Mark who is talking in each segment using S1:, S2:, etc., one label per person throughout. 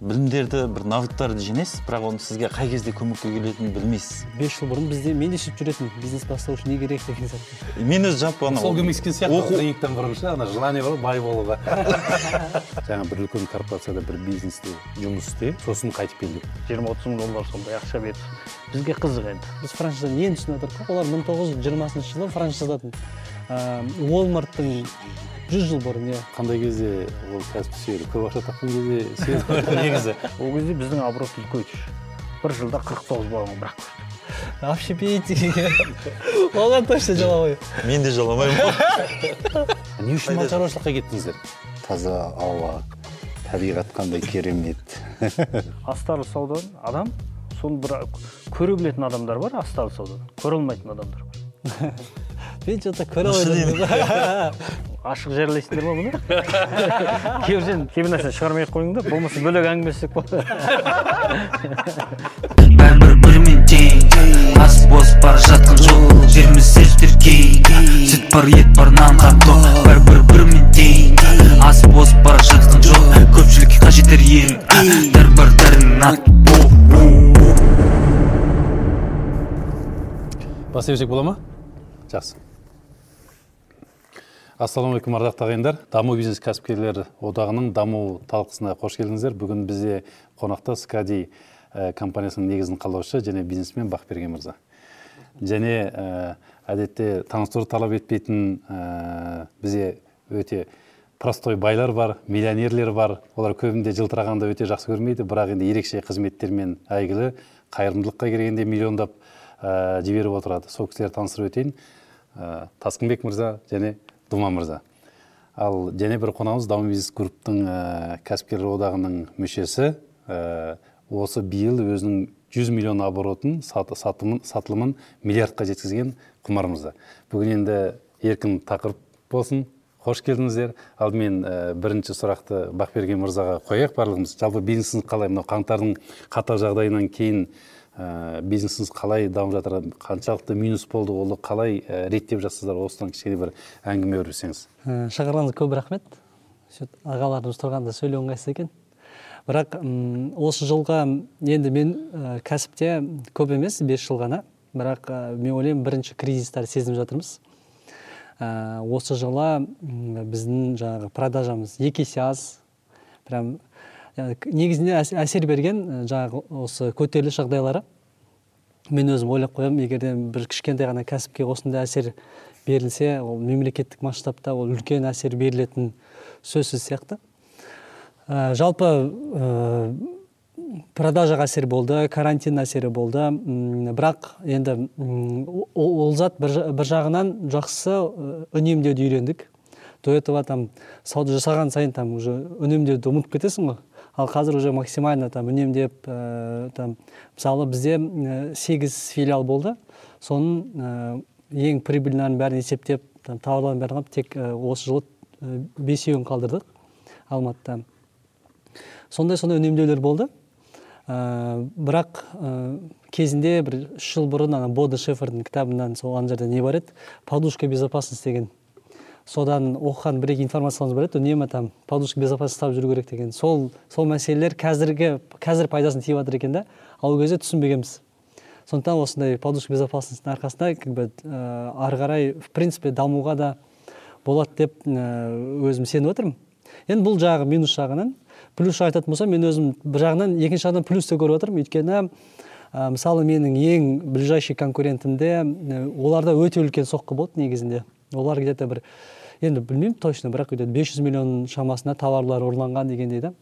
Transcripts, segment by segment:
S1: білімдерді бір навыктарды жинайсыз бірақ оны сізге қай кезде көмекке келетінін білмейсіз.
S2: Бес жыл бұрын бізде мен де сөйтіп жүретінмін бизнес бастау үшін не керек деген сияқты.
S1: Мен өзі жалпы ана
S3: сол көмектескен сияқты тренингтен бұрын ше ана желание бар ғой бай болуға жаңа бір үлкен корпорацияда бір бизнесте жұмыс істе сосын қайтып кел деп
S4: жиырма отыз мың доллар сондай ақша берді. Бізге қызық енді.
S2: Біз франшизаны енді түсініп жатырмық қой олар мың тоғыз жүз жиырмасыншы жылы франшизадан уолмарттың жүз жыл бұрын иә.
S3: Қандай кезде ол кәсіпті сүйеді? Көп ақша тапқан кезде негізі.
S4: Ол кезде біздің оборот үлкейді бір жылда қырық тоғыз балаға бірақ.
S2: Общепите оған точно жала
S1: мен де жаламаймын
S3: не үшін мал шаруашылыққа кеттіңіздер?
S5: Таза ауа табиғат қандай керемет.
S4: Астарлы саудадан адам соны бір көре білетін адамдар бар астарлы саудадан көре алмайтын адамдар бар.
S2: Мен че то көре алмаймын
S4: ашық жариялайсыңдар ма бұны? Кейбір кейбір нәрсені шығармай ақ қойыңдар болмаса бөлек әңгімелессек болады
S6: бәрібір бірімен тең ас босып бара жатқан жоқ жеріміз серфтер кей сүт бар ет бар нан қап тоқ бәрібір бірімен тең ас босып бара жатқан жоқ көпшілікке қажетер ем дәрі бар дәрінің аты
S3: бастай берсек бола ма? Жақсы. Ассалаумағалейкум ардақты ағайындар. Даму бизнес кәсіпкерлер одағының даму талқысына қош келдіңіздер. Бүгін бізде қонақта скади ә, компаниясының негізін қалаушы және бизнесмен бақберген мырза. Және ә, әдетте таныстыру талап етпейтін ә, бізде өте простой байлар бар миллионерлер бар. Олар көбінде жылтырағанды өте жақсы көрмейді бірақ енді ерекше қызметтермен әйгілі қайырымдылыққа келгенде миллиондап ә, жіберіп отырады. Сол кісілерді таныстырып өтейін. Ә, таскынбек мырза және думан мырза. Ал және бір қонағымыз даму бизнес групптың ә, кәсіпкерлер одағының мүшесі. Ә, осы биыл өзінің 100 миллион оборотын сатылымын миллиардқа жеткізген құмар мырза. Бүгін енді еркін тақырып болсын. Қош келдіңіздер. Алдымен ә, бірінші сұрақты бақберген мырзаға қояйық барлығымыз. Жалпы бизнесіңіз қалай? Мынау қаңтардың қатал жағдайынан кейін ә, бизнесіңіз қалай дамып жатыр? Қаншалықты минус болды оны қалай ә, реттеп жатсыздар? Осыдан кішкене бір әңгіме өрбітсеңіз
S2: шақырғаныңызға көп рахмет. Сөйтіп ағаларымыз тұрғанда сөйлеу ыңғайсыз екен? Бірақ м, осы жылға енді мен ә, кәсіпте көп емес бес жыл ғана. Бірақ ә, мен ойлаймын бірінші кризисті сезініп жатырмыз. Ә, осы жылы біздің жаңағы продажамыз екі есе аз. Прям негізінде әс- әсер берген ә, жаңағы осы көтеріліс жағдайлары. Мен өзім ойлап қоямын егер де бір кішкентай ғана кәсіпке осындай әсер берілсе ол мемлекеттік масштабта ол үлкен әсер берілетін сөзсіз сияқты. Ә, жалпы ә, продажаға әсер болды карантин әсері болды. Бірақ енді ол, зат бір, бір жағынан жақсы ә, үнемдеуді үйрендік. До этого там сауда жасаған сайын там уже үнемдеуді ұмытып кетесің ғой. Ал қазір уже максимально там үнемдеп ә, там мысалы бізде ә, сегіз филиал болды. Соның ә, ең прибыльныйларын бәрін есептеп там тауарлардың бәрін алып тек осы жылы бесеуін қалдырдық алматыда. Сондай сондай үнемдеулер болды. Ә, бірақ ә, кезінде бір үш жыл бұрын ана бода шефердің кітабынан сол ана жерде не бар еді? Подушка безопасности деген содан оқыған бір екі информацияларымыз бар еді. Үнемі там подушка безопасности ұстап жүру керек деген. Сол сол мәселелер қазіргі қазір пайдасын тиіп жатыр екен да. Ал ол кезде түсінбегенбіз. Сондықтан осындай подушка безопасностьтың арқасында как бы ә, ары қарай в принципе дамуға да болады деп ә, өзім сеніп отырмын. Енді бұл жағы минус жағынан плюс айтатын болсам мен өзім бір жағынан екінші жағынан плюс те көріп отырмын. Өйткені ә, мысалы менің ең ближайший конкурентімде ә, оларда өте үлкен соққы болды негізінде. Олар где то бір енді білмеймін точно бірақ то бес жүз миллион шамасында тауарлар ұрланған дегендей да.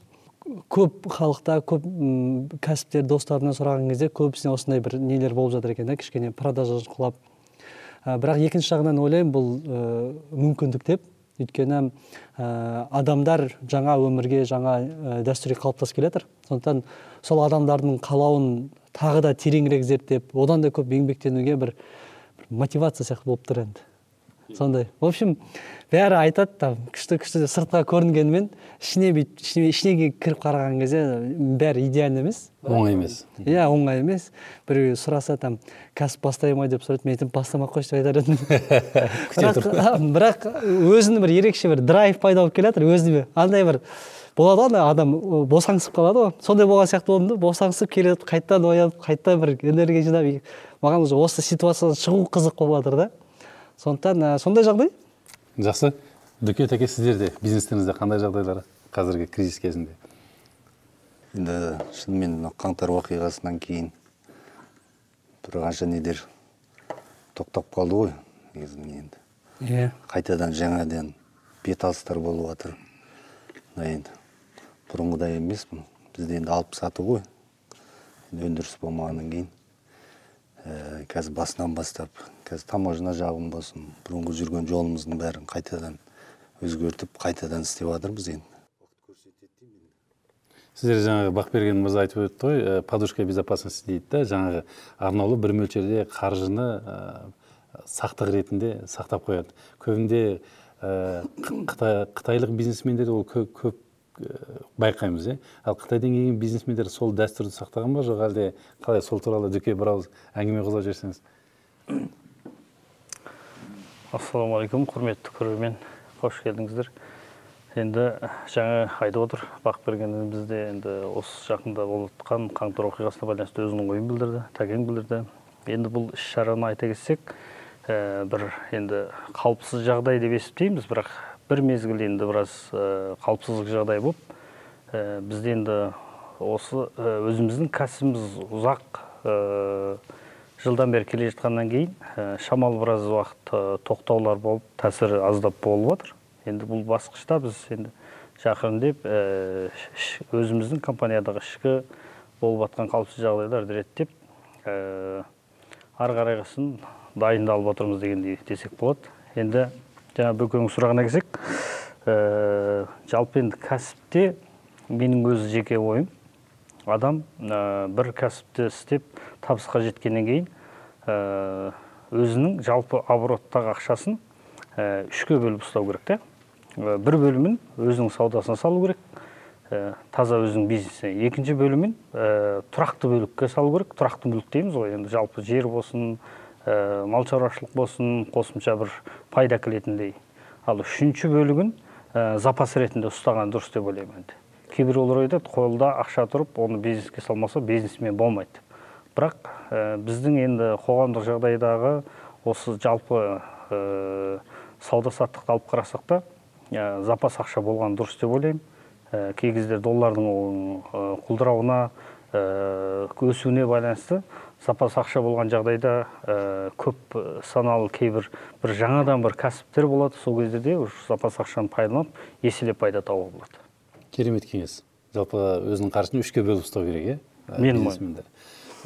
S2: Көп халықта көп м, кәсіпкер достарымнан сұраған кезде көбісіне осындай бір нелер болып жатыр екен да кішкене продажа құлап ә, бірақ екінші жағынан ойлаймын бұл ә, мүмкіндік деп. Өйткені ә, адамдар жаңа өмірге жаңа ә, дәстүрге қалыптасып келе жатыр. Сондықтан сол адамдардың қалауын тағы да тереңірек зерттеп одан да көп еңбектенуге бір, бір мотивация сияқты болып тұр енді. Сондай. В общем бәрі айтады там күшті күшті деп сыртқа көрінгенімен ішіне бүйтіп ішіне, ішіне кіріп қараған кезде бәрі идеально емес.
S3: Оңай емес.
S2: иә оңай емес. Біреу сұраса там кәсіп бастай ма? деп сұрайды мен айтамын бастамай ақ қойшы деп айтар едім. Бірақ, бірақ өзінің бір ерекше бір драйв пайда болып келе жатыр өзіме андай бір болады ғой адам босаңсып қалады ғой. Сондай болған сияқты болдым да босаңсып келеді қайтадан оянып қайтадан бір энергия жинап маған уже осы ситуациядан шығу қызық болып жатыр да. Сондықтан ә, сондай жағдай?
S3: Жақсы. Дүкен әке сіздерде бизнестеріңізде қандай жағдайлар қазіргі кризис кезінде?
S5: Енді шынымен мына қаңтар оқиғасынан кейін бір қанша нелер тоқтап қалды ғой негізінен енді.
S2: Иә.
S5: Қайтадан жаңадан беталыстар болып жатыр мына енді бұрынғыдай емес бізде енді алып сату ғой. Өндіріс болмағаннан кейін. Қазір басынан бастап қазір таможня жағын болсын бұрынғы жүрген жолымыздың бәрін қайтадан өзгертіп қайтадан істеп жатырмыз енді.
S3: Сіздер жаңағы бақберген мырза айтып өтті ғой ә, подушка безопасности дейді да жаңағы арнаулы бір мөлшерде қаржыны ә, сақтық ретінде сақтап қояды. Көбінде Қ- қытай, қытайлық бизнесмендерде ол көп, көп байқаймыз иә ал қытайдан келген бизнесмендер сол дәстүрді сақтаған ба? Жоқ әлде қалай сол туралы дүке бір ауыз әңгіме қозғап жіберсеңіз.
S4: Ассалаумағалейкум құрметті көрермен. Қош келдіңіздер. Енді жаңа айтып отыр бақберген бізде енді осы жақында болып жатқан қаңтар оқиғасына байланысты өзінің ойын білдірді тәкең білдірді. Енді бұл іс шараны айта кетсек ә, бір енді қауіпсіз жағдай деп есептейміз бірақ бір мезгіл енді біраз ә, қауіпсіздік жағдай болып ә, бізде енді осы ә, өзіміздің кәсібіміз ұзақ жылдан бері келе жатқаннан кейін шамалы біраз уақыт тоқтаулар болып тәсірі аздап болып жатыр енді бұл басқышта біз енді жақырындеп ә, ш- өзіміздің компаниядағы ішкі болып жатқан қауіпсіз жағдайларды реттеп ары қарайғысын дайындалып отырмыз дегендей десек болады. Енді жаңа бөкеңнің сұрағына келсек ә, жалпы енді кәсіпте менің өз жеке ойым адам ә, бір кәсіпті істеп табысқа жеткеннен кейін ә, өзінің жалпы обороттағы ақшасын ә, үшке бөліп ұстау керек та Ә, бір бөлімін өзінің саудасына салу керек ә, таза өзінің бизнесіне. Екінші бөлімін ә, тұрақты бөлікке салу керек. Тұрақты мүлік дейміз ғой. Енді жалпы жер болсын ә, мал шаруашылық болсын қосымша бір пайда әкелетіндей ал үшінші бөлігін ә, запас ретінде ұстаған дұрыс деп ойлаймын енді. Кейбіреулер айтады қолда ақша тұрып оны бизнеске салмаса бизнесмен болмайды. Бірақ ә, біздің енді қоғамдық жағдайдағы осы жалпы ә, сауда саттықты алып қарасақ та ә, запас ақша болған дұрыс деп ойлаймын. Ә, кей кезде доллардың құлдырауына өсуіне байланысты запас ақша болған жағдайда ә, көп саналы кейбір бір жаңадан бір кәсіптер болады. Сол кездерде уж запас ақшаны пайдаланып еселеп пайда табуға болады
S3: керемет кеңес. Жалпы өзінің қаржысын үшке бөліп ұстау керек иә? Ә,
S4: Менің
S3: бизнесмендер.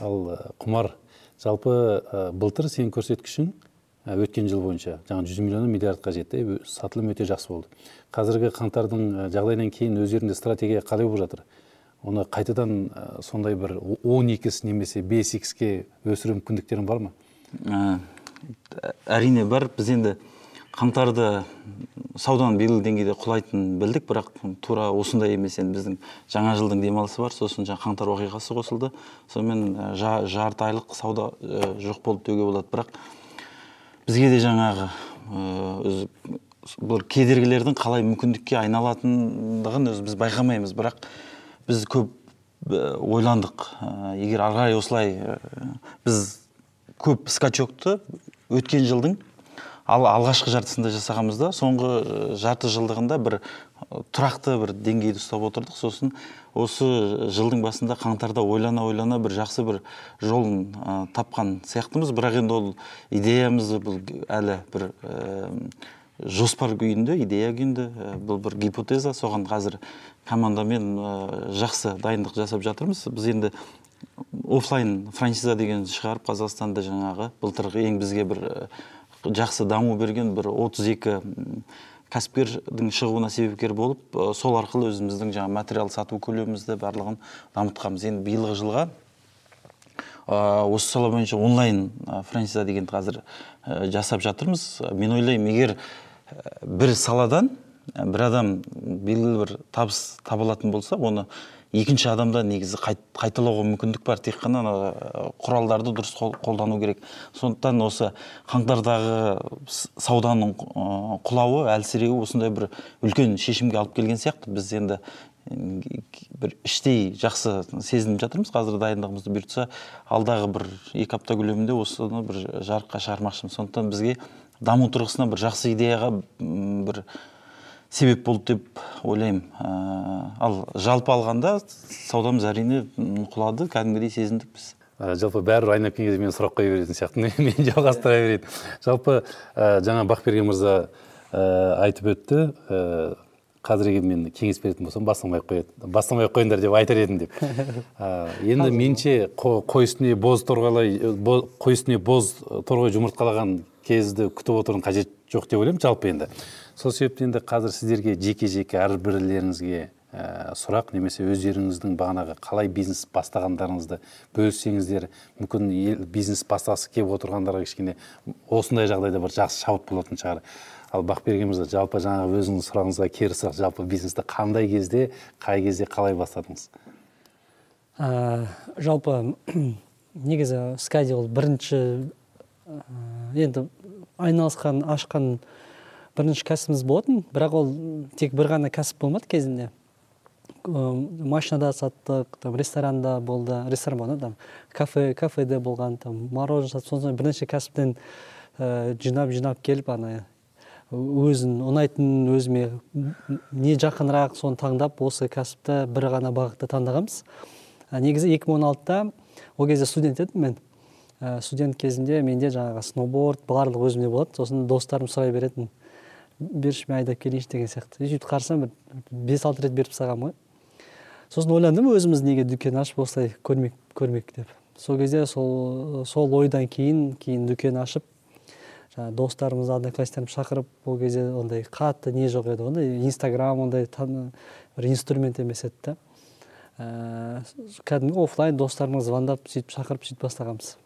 S3: ал құмар жалпы ә, былтыр сенің көрсеткішің өткен жыл бойынша жаңағы жүз миллионнан миллиардқа жетті Е, сатылым өте жақсы болды. Қазіргі қаңтардың жағдайынан кейін өздерінде стратегия қалай болып жатыр? Оны қайтадан ә, сондай бір он икс немесе бес икске өсіру мүмкіндіктерің бар ма?
S1: Ә, әрине бар. Біз енді қаңтарды сауданың белгілі деңгейде құлайтынын білдік бірақ тура осындай емес. Енді біздің жаңа жылдың демалысы бар. Сосын жаңа қаңтар оқиғасы қосылды. Сонымен жа- жарты айлық сауда ә, жоқ болды деуге болады. Бірақ бізге де жаңағы өзі бір кедергілердің қалай мүмкіндікке айналатындығын өзі біз байқамаймыз. Бірақ біз көп ә, ойландық. Ә, егер ары қарай осылай ә, біз көп скачокты өткен жылдың. Ал алғашқы жартысында жасағанбыз да соңғы жарты жылдығында бір тұрақты бір деңгейді ұстап отырдық. Сосын осы жылдың басында қаңтарда ойлана ойлана бір жақсы бір жолын ә, тапқан сияқтымыз. Бірақ енді ол идеямыз бұл әлі бір ә, жоспар күйінде идея күйінде ә, бұл бір гипотеза. Соған қазір командамен ә, жақсы дайындық жасап жатырмыз. Біз енді оффлайн франшиза деген шығарып қазақстанда жаңағы былтырғы ең бізге бір ә, жақсы даму берген бір 32 м, кәсіпкердің шығуына себепкер болып ә, сол арқылы өзіміздің жаңа материал сату көлемімізді барлығын дамытқанбыз. Енді биылғы жылға осы сала бойынша онлайн франшиза дегенді қазір жасап жатырмыз. Мен ойлаймын егер бір саладан бір адам белгілі бір табыс таба алатын болса оны екінші адамда негізі қайт- қайталауға мүмкіндік бар. Тек қана ана, құралдарды дұрыс қол- қолдану керек. Сондықтан осы қаңтардағы сауданың құлауы әлсіреуі осындай бір үлкен шешімге алып келген сияқты. Біз енді бір іштей жақсы сезініп жатырмыз. Қазір дайындығымызды бұйыртса алдағы бір екі апта көлемінде осыны бір жарыққа шығармақшымыз. Сондықтан бізге даму тұрғысынан бір жақсы идеяға бір себеп болды деп ойлаймын. Ә, ал жалпы алғанда саудамыз әрине құлады кәдімгідей сезіндік біз.
S3: Ә, жалпы бәрібір айналып келген кезде мен сұрақ қоя беретін сияқтымын мен жалғастыра берейін. Жалпы ә, жаңа бақберген мырза ә, айтып өтті. Ә, қазір егер мен кеңес беретін болсам бастамай ақ қояды бастамай ақ қойыңдар деп айтар едім деп. Ә, енді меніңше қо- қой үстіне боз торғайлай бо- қой үстіне боз торғай жұмыртқалаған кезді күтіп отырудың қажет жоқ деп ойлаймын. Жалпы енді сол себептен енді қазір сіздерге жеке жеке әрбірлеріңізге ә, сұрақ немесе өздеріңіздің бағанағы қалай бизнес бастағандарыңызды бөліссеңіздер мүмкін ел, бизнес бастағысы келіп отырғандарға кішкене осындай жағдайда бір жақсы шабыт болатын шығар. Ал бақберген мырза жалпы жаңағы өзіңіздің сұрағыңызға кері сұрақ жалпы бизнесті қандай кезде қай кезде қалай бастадыңыз?
S2: Ә, жалпы негізі скади ол бірінші ә, енді айналысқан ашқан бірінші кәсібіміз болатын. Бірақ ол тек бір ғана кәсіп болмады кезінде. Машинада саттық там ресторанда болды. Ресторан болды там кафе кафеде болған там мороженое сатып сосын бірнеше кәсіптен ә, жинап жинап келіп ана өзін ұнайтын өзіме не жақынырақ соны таңдап осы кәсіпті бір ғана бағытта таңдағанбыз. Негізі 2016-та ол кезде студент едім мен. Студент кезінде менде жаңағы сноуборд барлығы өзімде болады. Сосын достарым сұрай беретін. Берші мен айдап келейінші деген сияқты. Сөйтіп қарасам бір бес алты рет беріп тастағанмын ғой. Сосын ойландым өзіміз неге дүкен ашып осылай көрмек көрмек деп. Сол кезде сол сол ойдан кейін кейін дүкен ашып жаңағы достарымызды одноклассниктарымызды шақырып ол кезде ондай қатты не жоқ еді ондай инстаграм ондай бір инструмент емес еді да. Ііі кәдімгі оффлайн достарымызға звондап сөйтіп шақырып сөйтіп бастағанбыз.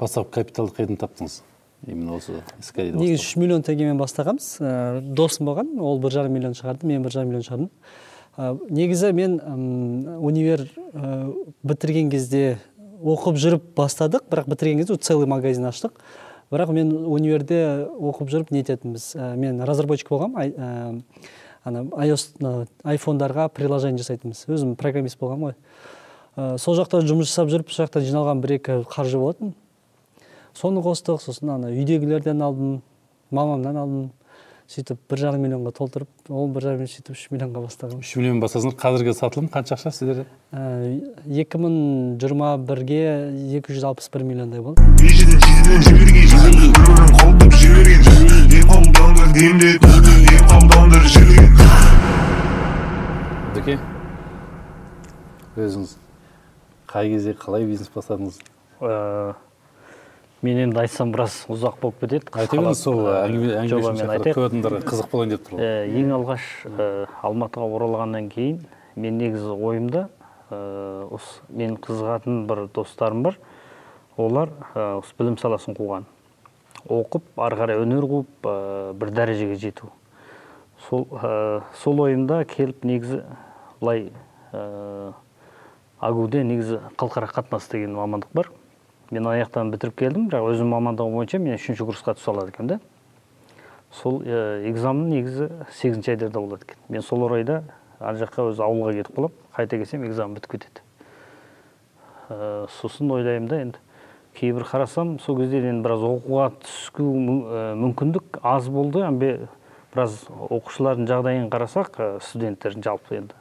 S3: Бастапқы капиталды қайдан таптыңыз? Именно осы скайда
S2: негізі үш миллион теңгемен бастағанбыз. Ә, досым болған ол бір жарым миллион шығарды мен бір жарым миллион шығардым. Ә, негізі мен универ ә, бітірген кезде оқып жүріп бастадық бірақ бітірген кезде целый магазин аштық. Бірақ мен универде оқып жүріп не ететінбіз. Ә, мен разработчик болғанмын ә, ана iOS айфондарға приложение жасайтынбыз. Өзім программист болғанмын ғой. Ә, сол жақта жұмыс жасап жүріп сол жақтан жиналған бір екі қаржы болатын. Соны қостық сосын ана үйдегілерден алдым мамамнан алдым сөйтіп бір жарым миллионға толтырып ол бір жарым миллион сөйтіп үш миллионға бастағанбыз
S3: үш миллион бастасаңыз қазіргі сатылым қанша ақша сіздерде?
S2: Екі мың жиырма бірге екі жүз алпыс бір миллиондай болды.
S3: Дүке өзіңіз қай кезде қалай бизнес бастадыңыз?
S4: Ә, мен енді айтсам біраз ұзақ болып кетеді.
S3: Айта беріңіз сол қызық болайын деп тұр ғой.
S4: Ә, ең алғаш алматыға оралғаннан кейін мен негізі ойымда осы мен қызығатын бір достарым бар. Олар осы білім саласын қуған. Оқып ары қарай өнер қуып ә, бір дәрежеге жету. Сол ә, сол ойымда келіп негізі былай ә, агуде негізі халықаралық қатынас деген мамандық бар. Мен аяқтан бітіріп келдім бірақ өзім мамандығым бойынша мен үшінші курсқа түсе алады екенмін да. Сол экзамен негізі сегізінші айдарда болады екен. Мен сол орайда ар жаққа өзі ауылға кетіп қалып қайта келсем экзамен бітіп кетеді. Ә, сосын ойлаймын да енді кейбір қарасам сол кезде енді біраз оқуға түсу мү- мүмкіндік аз болды. Біраз оқушылардың жағдайын қарасақ студенттердің жалпы енді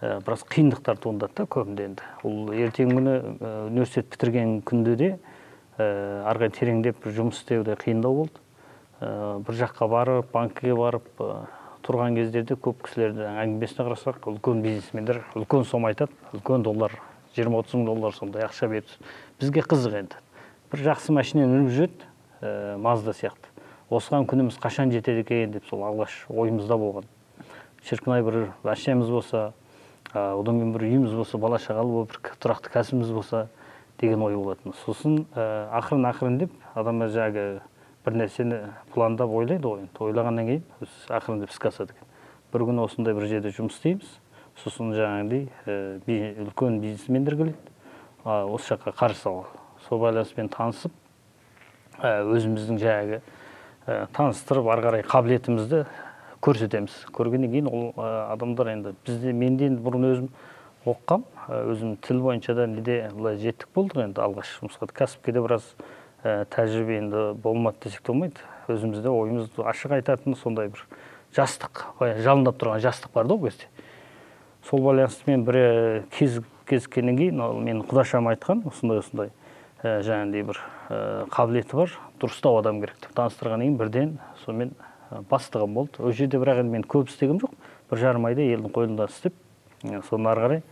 S4: ә, біраз қиындықтар туындады да көбінде енді. Ол ертеңгі күні ә, университет бітірген күнде де ә, ары қарай тереңдеп жұмыс істеу де қиындау болды. Ә, бір жаққа барып банкіге барып ә, тұрған кездерде көп кісілердің әңгімесіне қарасақ үлкен бизнесмендер үлкен сома айтады үлкен доллар жиырма отыз мың доллар сондай ақша берді бізге қызық енді. Бір жақсы машинаны мініп жүреді ә, мазда сияқты. Осыған күніміз қашан жетеді екен деп сол алғаш ойымызда болған. Шіркін ай бір машинамыз болса одан кейін бір үйіміз болса бала шағалы болып бір тұрақты кәсібіміз болса деген ой болатын. Сосын ә, ақырын ақырын деп адам жаңағы бір нәрсені пландап ойлайды ғой. Енді ойлағаннан кейін өз ақырындап іске асады екен. Бір күні осындай бір жерде жұмыс істейміз. Сосын жаңағыдай ә, би- үлкен бизнесмендер келеді а, осы жаққа қаржы салуға сол байланыспен танысып ә, өзіміздің жаңағы ә, таныстырып ары қарай қабілетімізді көрсетеміз. Көргеннен кейін ол адамдар енді бізде мен де енді бұрын өзім оқығам. Өзім тіл бойынша да неде былай жеттік болдық енді алғаш жұмысқа. Кәсіпке де біраз ә, тәжірибе енді болмады десек те болмайды. Өзімізде ойымызды ашық айтатын сондай бір жастық былай жалындап тұрған жастық бар да ол кезде. Сол байланысты мен бір кез кезіккеннен кейін ол менің құдашам айтқан осындай осындай ә, жаңағыдай бір ә, қабілеті бар. Дұрыстау адам керек деп таныстырғаннан кейін бірден сонымен бастығым болды. Ол жерде бірақ енді мен көп істегем жоқ. Бір жарым айда елдің қолында істеп ә, содан ары қарай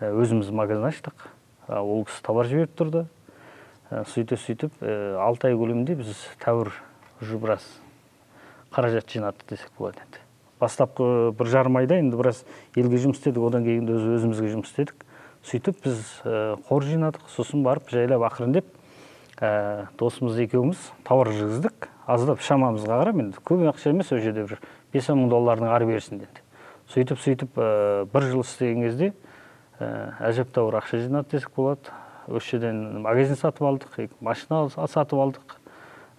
S4: ә, өзіміз магазин аштық. Ол кісі товар жіберіп тұрды. Сөйтіп ә, алты ай көлемінде біз тәуір уже біраз қаражат жинадық десек болады енді. Бастапқы бір жарым айда енді біраз елге жұмыс істедік. Одан кейін өз өзімізге жұмыс істедік. Сөйтіп біз қор жинадық. Сосын барып жайлап ақырындеп ә, досымыз екеуміз тауар жүргіздік. Аздап шамамызға қарап енді көп ақша емес ол жерде бір бес он мың доллардың ары берісінде сөйтіп сөйтіп ә, бір жыл істеген кезде ә, әжептәуір ақша жинады десек болады. Осы жерден магазин сатып алдық машина сатып алдық.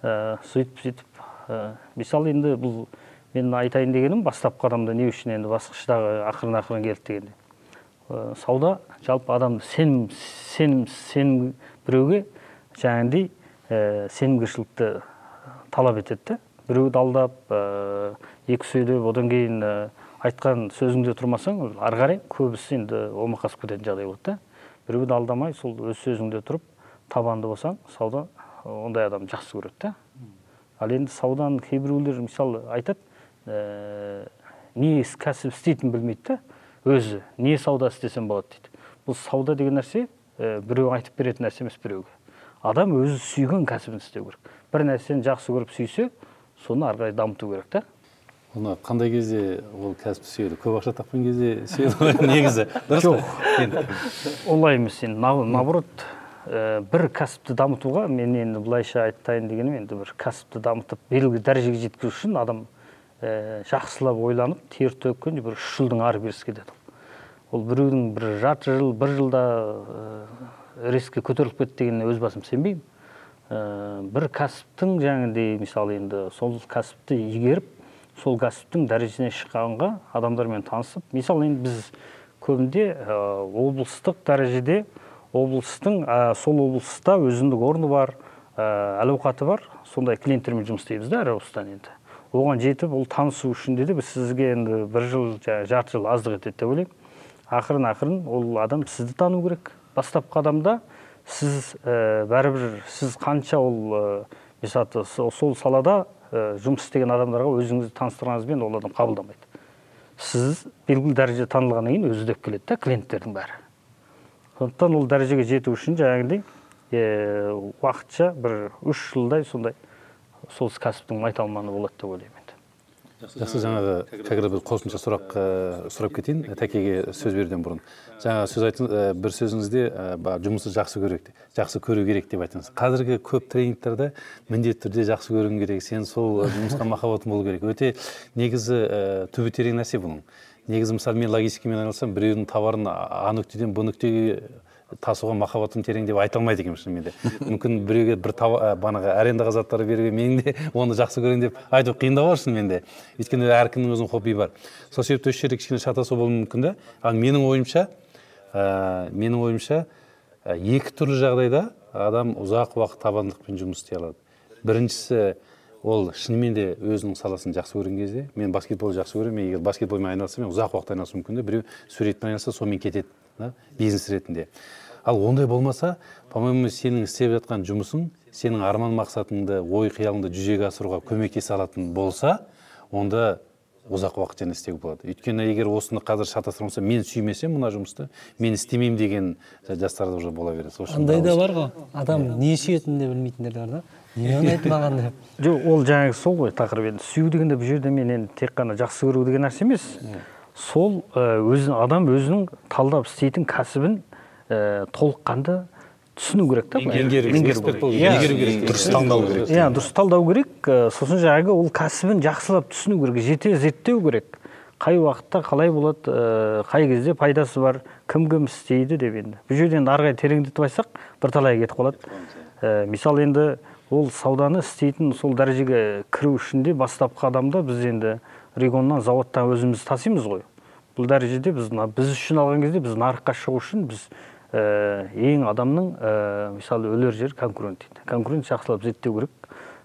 S4: Ә, сөйтіп сөйтіп ә, мысалы енді бұл мен айтайын дегенім бастапқы адамда не үшін енді басқыштағы ақырын ақырын келді дегенде. Ә, сауда жалпы адамды сенім сенім сенім біреуге жаңағыдай ә, сенімгершілікті талап етеді да біреуді алдап ә, екі сөйлеп одан кейін ә, айтқан сөзіңде тұрмасаң ары қарай көбісі енді омақасып кететін жағдай болады да. Біреуді алдамай сол өз сөзіңде тұрып табанды болсаң сауда ондай адам жақсы көреді да. Ал енді сауданы кейбіреулер мысалы айтады ә, не кәсіп істейтінін білмейді да. Өзі не сауда істесем болады дейді. Бұл сауда деген нәрсе ә, біреу айтып беретін нәрсе емес біреуге. Адам өзі сүйген кәсібін істеу керек. Бір нәрсені жақсы көріп сүйсе соны ары қарай дамыту керек та.
S3: Оны қандай кезде ол кәсіпті сүйеді? Көп ақша тапқан кезде сүйеді ғой негізі. Дұрыс
S4: Жоқ. олай емес енді на- наоборот ә, бір кәсіпті дамытуға мен енді былайша айтайын дегенім енді бір кәсіпті дамытып белгілі дәрежеге жеткізу үшін адам ә, жақсылап ойланып тер төккенде бір үш жылдың ары берісі кетеді ол біреудің бір жарты жыл бір жылда ә, рискке көтеріліп кетті дегеніне өз басым сенбеймін. Ә, бір кәсіптің жаңағыдай мысалы енді сол кәсіпті игеріп сол кәсіптің дәрежесіне шыққанға адамдармен танысып мысалы енді біз көбінде ә, облыстық дәрежеде облыстың ә, сол облыста өзіндік орны бар ә, әл ауқаты бар. Сондай клиенттермен жұмыс істейміз да әр облыстан енді. Оған жетіп ол танысу үшін де біз сізге енді бір жыл жарты жыл аздық етеді деп ойлаймын. Ақырын ақырын ол адам сізді тану керек. Бастапқы адамда сіз ә, бәрібір сіз қанша ол мысалы сол сол салада ә, жұмыс істеген адамдарға өзіңізді таныстырғаныңызбен ол адам қабылдамайды. Сіз белгілі дәрежеде танылғаннан кейін өзі іздеп келеді да клиенттердің бәрі. Сондықтан ол дәрежеге жету үшін жаңағыдай ә, уақытша бір үш жылдай сондай сол кәсіптің майталманы болады деп ойлаймын.
S3: Жақсы жаңағы қазір бір қосымша сұрақ ә, сұрап кетейін. Тәкеге сөз беруден бұрын. Жаңа сөз айттыңыз ә, бір сөзіңізде жұмысты жақсы көрек жақсы көру керек деп айттыңыз қазіргі көп тренингтерде міндетті түрде жақсы көруің керек. Сен сол жұмысқа махаббатың болу керек. Өте негізі түбі терең нәрсе бұның. Негізі мысалы мен логистикамен айналысамын біреудің товарын а нүктеден б нүктеге тасуға махаббатым терең деп айта алмайды екенмін шынымен де. Мүмкін біреуге бір ә, бағанағы арендаға заттар беруге менің де оны жақсы көремін деп айту қиындау бар шынымен де. Өйткені әркімнің өзінің хоббиі бар. Сол себепті осы жерде кішкене шатасу болуы мүмкін да ал менің ойымша ә, менің ойымша ә, екі түрлі жағдайда адам ұзақ уақыт табандылықпен жұмыс істей алады. Біріншісі ол шынымен де өзінің саласын жақсы көрген кезде мен баскетбол жақсы көремін мен егер баскетболмен айналыссам мен ұзақ уақыт айналысуым мүмкін да біреу суретпен айналысса сонымен кетеді. Да бизнес ретінде. Ал ондай болмаса по моему сенің істеп жатқан жұмысың сенің арман мақсатыңды ой қиялыңды жүзеге асыруға көмектесе алатын болса онда ұзақ уақыт және істеуге болады. Өйткені егер осыны қазір шатастырған болса мен сүймесем мына жұмысты мен істемеймін деген жастарда уже бола береді. Сол үшін
S2: андай да бар ғой. Адам не сүйетінін де білмейтіндер де бар да. Не ұнайды маған деп.
S4: Жоқ ол жаңағы сол ғой тақырып енді. Сүю дегенде бұл жерде мен енді тек қана жақсы көру деген нәрсе емес. Сол ә, өзі адам өзінің талдап істейтін кәсібін ә, толыққанды түсіну керек та. Иә.
S5: Дұрыс таңдау керек.
S4: Иә дұрыс талдау керек. Ә, сосын жаңағы ол кәсібін жақсылап түсіну керек жете зерттеу керек. Қай уақытта қалай болады қай кезде пайдасы бар кім кім істейді деп енді. Бұл жерде енді ары қарай тереңдетіп айтсақ бірталай кетіп қалады. Ә, мысалы енді ол сауданы істейтін сол дәрежеге кіру үшін де бастапқы адамда біз енді полигоннан заводтан өзіміз тасимыз ғой. Бұл дәрежеде біз біз үшін алған кезде біз нарыққа шығу үшін біз ә, ең адамның ә, мысалы өлер жері конкурент дейді. Конкурент жақсылап зерттеу керек.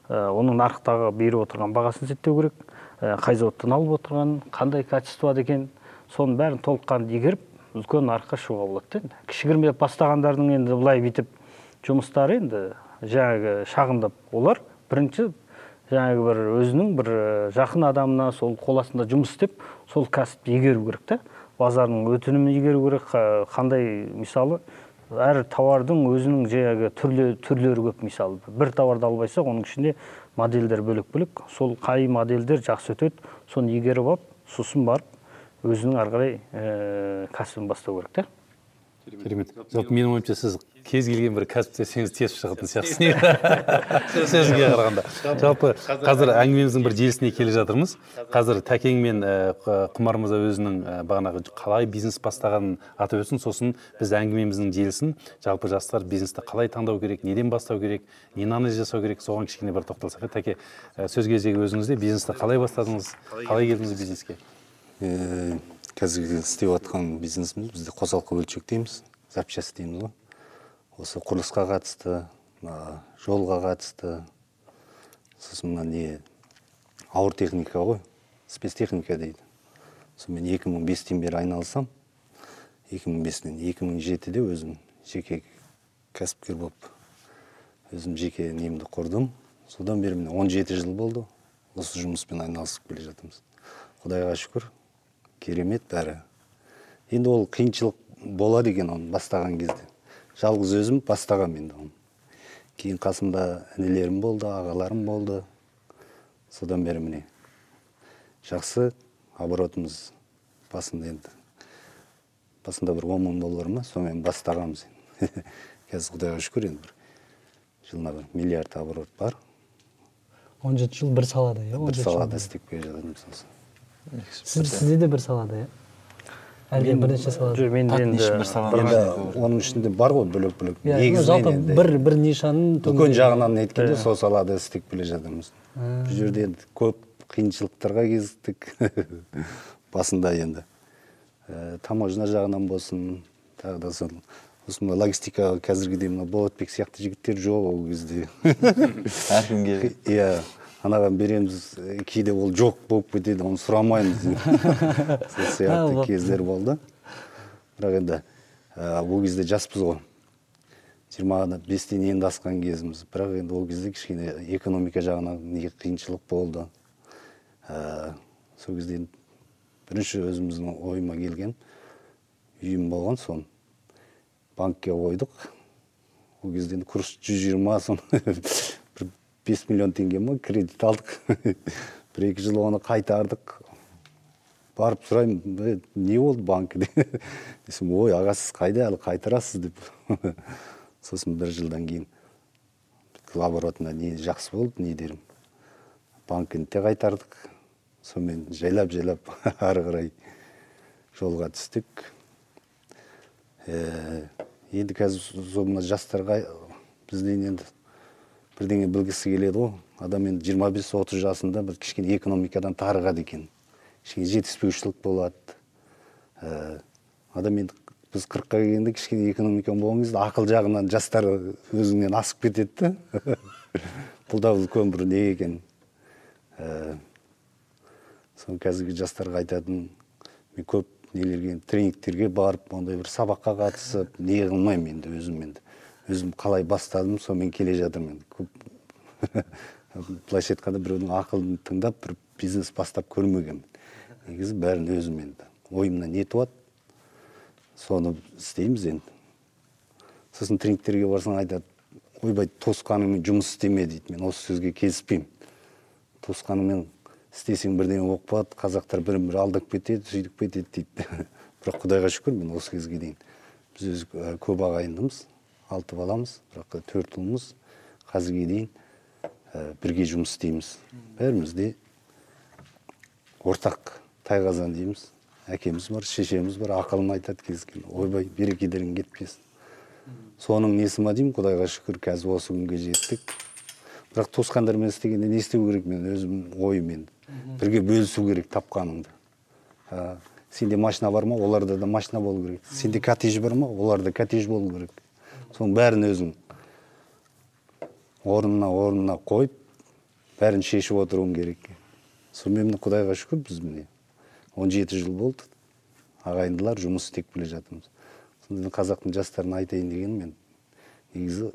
S4: Ә, оның нарықтағы беріп отырған бағасын зерттеу керек. Ә, қай заводтан алып отырған қандай качествода екен. Соның бәрін толыққанды игеріп үлкен нарыққа шығуға болады да енді. Кішігірім бастағандардың енді былай бүйтіп жұмыстары енді жаңағы шағындап олар. Бірінші жаңағы бір өзінің бір жақын адамына сол қол астында жұмыс істеп сол кәсіпті игеру керек та базарының өтінімін игеру керек. Қа- қандай мысалы әр тауардың өзінің жаңағы түрлі түрлері көп мысалы. бір тауарды алып оның ішінде модельдер бөлек бөлек. Сол қай модельдер жақсы өтеді соны игеріп алып сосын барып өзінің ары қарай ә, кәсібін бастау керек та
S3: керемет. Жалпы менің ойымша сіз кез келген бір кәсіп десеңіз тез шығатын сияқтысыз. сөзге қарағанда. Жалпы қазір әңгімеміздің бір желісіне келе жатырмыз. қазір тәкең мен құмар мырза өзінің бағанағы қалай бизнес бастағанын атап өтсін. Сосын біз әңгімеміздің желісін жалпы жастар бизнесті қалай таңдау керек неден бастау керек нені анализ жасау керек соған кішкене бір тоқталсақ. Иә тәке сөз кезегі өзіңізде бизнесті қалай бастадыңыз қалай келдіңіз? бизнеске?
S5: Қазіргі істеп жатқан бизнесіміз бізде қосалқы бөлшек дейміз запчасть дейміз ғой. Осы құрылысқа қатысты мына жолға қатысты сосын мына не ауыр техника ғой спецтехника дейді. Сонымен екі мың бестен бері айналысам екі мың бестен екі мың жетіде өзім жеке кәсіпкер болып өзім жеке немді құрдым. Содан бері міне он жеті жыл болды осы жұмыспен айналысып келе жатырмыз. Құдайға шүкір. Керемет бәрі енді ол қиыншылық болады екен оны бастаған кезде. Жалғыз өзім бастағанмын енді оны. Кейін қасымда інілерім болды ағаларым болды. Содан бері міне жақсы оборотымыз басында енді. Басында бір он мың доллар ма сонымен бастағанбыз енді. Қазір құдайға шүкір енді бір жылына бір миллиард оборот бар.
S2: он жеті жыл бір салада иә
S5: бір салада істеп келе жатырмыз осы.
S2: Сіз сізде де бір салада иә? Әлде бірнеше салада
S4: жоқ менде енді
S5: оның ішінде бар ғой бөлек бөлек.
S2: Иә
S5: негізінен
S2: жалпы бір бір нишаның
S5: үлкен жағынан неткенде сол салада істеп келе жатырмыз. Бұл жерде енді көп қиыншылықтарға кезіктік басында енді таможня жағынан болсын тағы да сол. Осы мына логистика қазіргідей мына болатбек сияқты жігіттер жоқ ол кезде.
S1: Әркімге
S5: иә. Анаған береміз кейде ол жоқ болып кетеді оны сұрамаймыз сол сияқты кездер болды. Бірақ енді ол кезде жаспыз ғой. Жиырма бестен енді асқан кезіміз. Бірақ енді ол кезде кішкене экономика жағынан не қиыншылық болды. Ә, сол кезде енді бірінші өзіміздің ойыма келген үйім болған соны банкке қойдық. Ол кезде енді курс жүз жиырма соны бес миллион теңге ма кредит алдық. Бір екі жыл оны қайтардық. Барып сұраймын «Е, не болды банкіде десем ой аға сіз қайда әлі қайтарасыз? деп. Сосын бір жылдан кейін оборотына не жақсы болды не? дерім банкіні де қайтардық. Сонымен жайлап жайлап ары қарай жолға түстік. Ә, енді қазір сол мына жастарға бізден енді бірдеңе білгісі келеді ғой. Адам енді 25-30 жасында бір кішкене экономикадан тарығады екен. Кішкене жетіспеушілік болады. Ә, адам енді біз қырыққа келгенде кішкене экономика болған кезде ақыл жағынан жастар өзіңнен асып кетеді да. Бұл да үлкен бір не екен. Ә, соны қазіргі жастарға айтатын мен көп нелерге тренингтерге барып ондай бір сабаққа қатысып не қылмаймын енді өзім енді. Өзім қалай бастадым сонымен келе жатырмын көп былайша айтқанда біреудің ақылын тыңдап бір бизнес бастап көрмегенмін негізі бәрін өзім енді. Ойымнан не туады соны істейміз енді. Сосын тренингтерге барсаң айтады ойбай туысқаныңмен жұмыс істеме дейді. Мен осы сөзге келіспеймін. Туысқаныңмен істесең бірдеңе болып қалады қазақтар бірін бірі алдап кетеді сөйтіп кетеді дейді. Бірақ құдайға шүкір мен осы кезге дейін біз өзі көп ағайындымыз. Алты баламыз бірақ төрт ұлмыз қазірге дейін ә, бірге жұмыс істейміз. Бәріміз де ортақ тайқазан дейміз. Әкеміз бар шешеміз бар ақылын айтады кез келген. Ойбай берекелерің кетпесін. Соның несі ма деймін? Құдайға шүкір қазір осы күнге жеттік. Бірақ туысқандармен істегенде не істеу керек мен? Өзімнің ойым енді бірге бөлісу керек тапқаныңды А, сенде машина бар ма? Оларда да машина болу керек. Сенде коттедж бар ма? Оларда коттедж болу керек. Соның бәрін өзің орнына орнына қойып бәрін шешіп отыруың керек сонымен міне құдайға шүкір біз міне 17 жыл болды. Ағайындылар жұмыс істеп келе жатырмыз. Сонда қазақтың жастарына айтайын дегенім мен негізі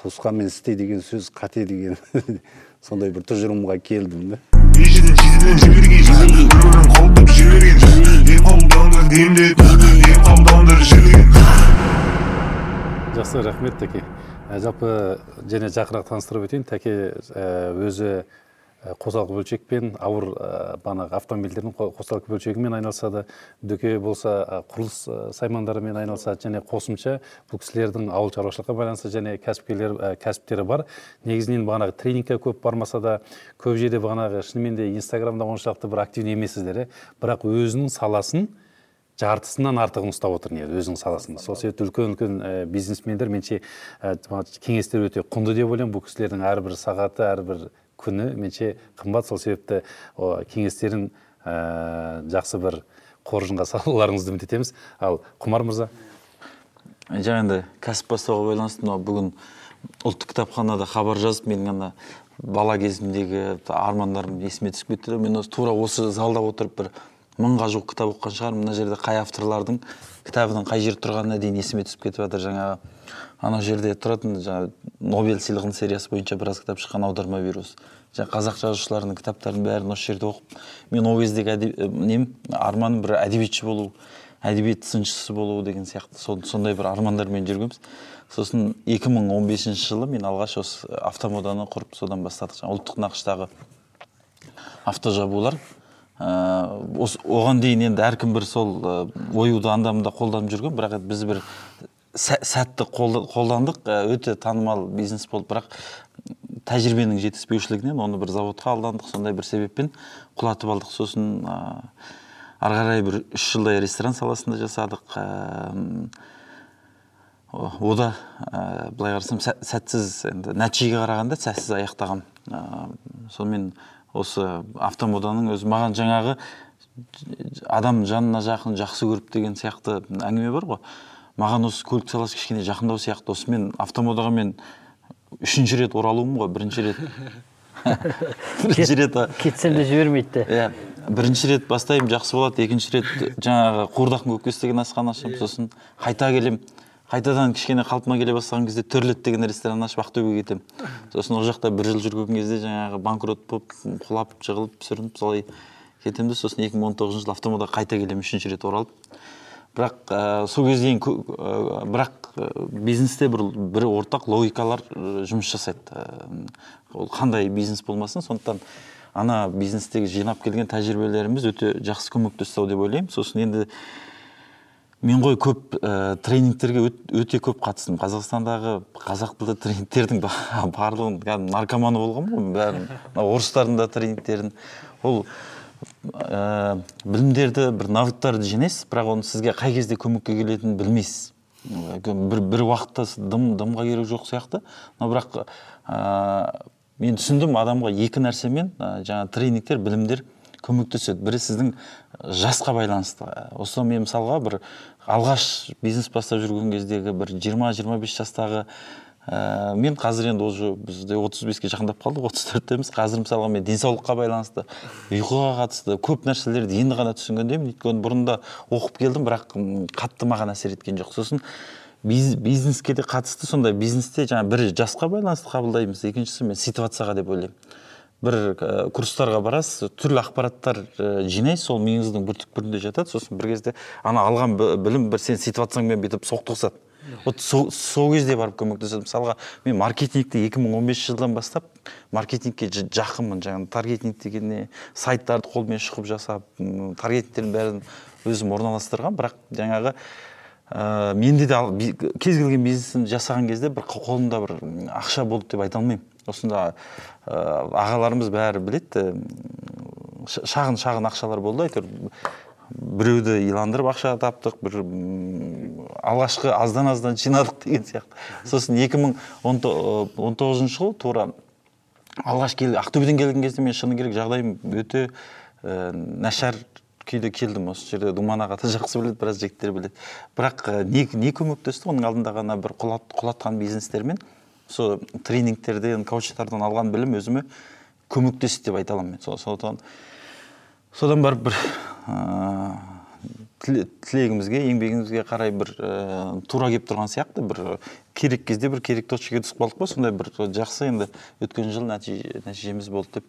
S5: туысқанмен істе деген сөз қате деген сондай бір тұжырымға келдім да.
S3: Жақсы рахмет тәке Ә, жалпы және жақынырақ таныстырып өтейін. Тәке ә, өзі ә, қосалқы бөлшекпен ауыр банағы автомобильдердің қо- қосалқы бөлшегімен айналысады. Дүке болса құрылыс саймандарымен айналысады және қосымша бұл кісілердің ауыл шаруашылыққа байланысты және кәсіпкерлер кәсіптері бар. Негізінен бағанағы тренингке көп бармаса да көп жерде бағанағы шынымен де инстаграмда оншалықты бір активный емессіздер бірақ өзінің саласын жартысынан артығын ұстап отыр не өзінің саласында. Сол себепті үлкен үлкен бизнесмендер жаңағы кеңестер өте құнды деп ойлаймын. Бұл кісілердің әрбір сағаты әрбір күні меніңше қымбат. Сол себепті о, кеңестерін ә, жақсы бір қоржынға салуларыңызды үміт етеміз ал құмар мырза?
S1: Жаңа енді кәсіп бастауға байланысты мынау бүгін ұлттық кітапханада хабар жазып менің ана бала кезімдегі армандарым есіме түсіп кетті мен осы тура осы залда отырып бір мыңға жуық кітап оқыған шығармын мына жерде қай авторлардың кітабының қай жерде тұрғанына дейін есіме түсіп кетіп жатыр. Жаңағы анау жерде тұратын жаңағы нобель сыйлығының сериясы бойынша біраз кітап шыққан аударма бюросы. Жаңағы қазақ жазушыларының кітаптарын бәрін осы жерде оқып мен ол кездегі нем? Арманым бір әдебиетші болу әдебиет сыншысы болу деген сияқты. Сондай бір армандармен жүргенбіз. Сосын 2015 жылы мен алғаш осы автомоданы құрып содан бастадық. Жаңағы ұлттық нақыштағы автожабулар. Осы оған дейін енді әркім бір сол ә, оюды анда мында қолданып жүрген бірақ біз бір сә- сәтті қолда- қолдандық ә, өте танымал бизнес болды. Бірақ тәжірибенің жетіспеушілігінен оны бір заводқа алдандық сондай бір себеппен құлатып алдық. Сосын ә, ары қарай бір үш жылдай ресторан саласында жасадық. Ә, ода ә, былай қарасам сә- сәтсіз енді нәтижеге қарағанда сәтсіз аяқтағам. Ә, сонымен осы автомоданың өзі маған жаңағы адам жанына жақын жақсы көріп деген сияқты әңгіме бар ғой. Маған осы көлік саласы кішкене жақындау сияқты. Осымен автомодаға мен үшінші рет оралуым ғой бірінші рет. Бірінші рет
S4: кетсем де жібермейді де.
S1: Иә бірінші рет бастаймын жақсы болады. Екінші рет жаңағы қуырдақтың көкесі деген асхана ашамын сосын. Қайта келем қайтадан кішкене қалпыма келе бастаған кезде төрлет деген ресторан ашып ақтөбеге кетемін. Сосын ол жақта бір жыл жүрген кезде жаңағы банкрот болып құлап жығылып сүрініп солай кетемін де сосын 2019 жылы автомодаға қайта келемін үшінші рет оралып. Бірақ ә, сол ә, бірақ ә, бизнесте бір бір ортақ логикалар жұмыс жасайды. Ол қандай бизнес болмасын сондықтан ана бизнестегі жинап келген тәжірибелеріміз өте жақсы көмектесті ау деп ойлаймын. Сосын енді мен ғой көп ә, тренингтерге өт- өте көп қатыстым. Қазақстандағы қазақ тілді тренингтердің ба- барлығын кәдімгі наркоманы болғанмын ғой бәрін. Орыстардың да тренингтерін. Ол ә, білімдерді бір навыктарды жинайсыз бірақ оны сізге қай кезде көмекке келетінін білмейсіз. Бір, бір уақытта дым дымға керек жоқ сияқты. Но бірақ ә, мен түсіндім адамға екі нәрсемен ә, жаңағы тренингтер білімдер көмектеседі. Бірі сіздің жасқа байланысты. Осы мен мысалға бір алғаш бизнес бастап жүрген кездегі бір 20-25 жастағы ә, мен қазір енді уже бізде 35-ке жақындап қалдық 34-теміз қазір мысалға мен денсаулыққа байланысты ұйқыға қатысты көп нәрселерді енді ғана түсінгендеймін. Өйткені бұрында оқып келдім бірақ қатты маған әсер еткен жоқ. Сосын биз- бизнеске де қатысты сондай бизнесте жаңа бір жасқа байланысты қабылдаймыз. Екіншісі мен ситуацияға деп ойлаймын. Бір ә, курстарға барасыз түрлі ақпараттар ә, жинайсыз сол миыңыздың бір түкпірінде жатады сосын бір кезде ана алған бі- білім бір сен ситуацияңмен бүйтіп соқтығысады. Вот сол кезде барып көмектеседі мысалға мен маркетингті 2015 жылдан бастап маркетингке жақынмын. Жаңағы таргетинг деген не сайттарды қолмен шұқып жасап таргетингтердің бәрін өзім орналастырған бірақ жаңағы ә, менде де кез келген бизнесін жасаған кезде бір қо- қолымда бір ақша болды деп айта алмаймын. Осында ағаларымыз бәрі біледі шағын шағын ақшалар болды әйтеуір. Біреуді иландырып ақша таптық бір алғашқы аздан аздан жинадық деген сияқты. Сосын 2019 жылы тура алғаш кел ақтөбеден келген кезде мен шыны керек жағдайым өте ә, нашар күйде келдім. Осы жерде думан аға да жақсы біледі біраз жігіттер біледі. Бірақ не, не көмектесті? Оның алдында ғана бір құлат, құлатқан бизнестермен. Сол тренингтерден коучтардан алған білім өзіме көмектесті деп айта аламын мен. Со- содан содан барып бір ә, тіле- тілегімізге еңбегімізге қарай бір ә, тура келіп тұрған сияқты. Бір керек кезде бір керек точкаға түсіп қалдық па сондай бір жақсы енді өткен жыл нәтиже, нәтижеміз болды деп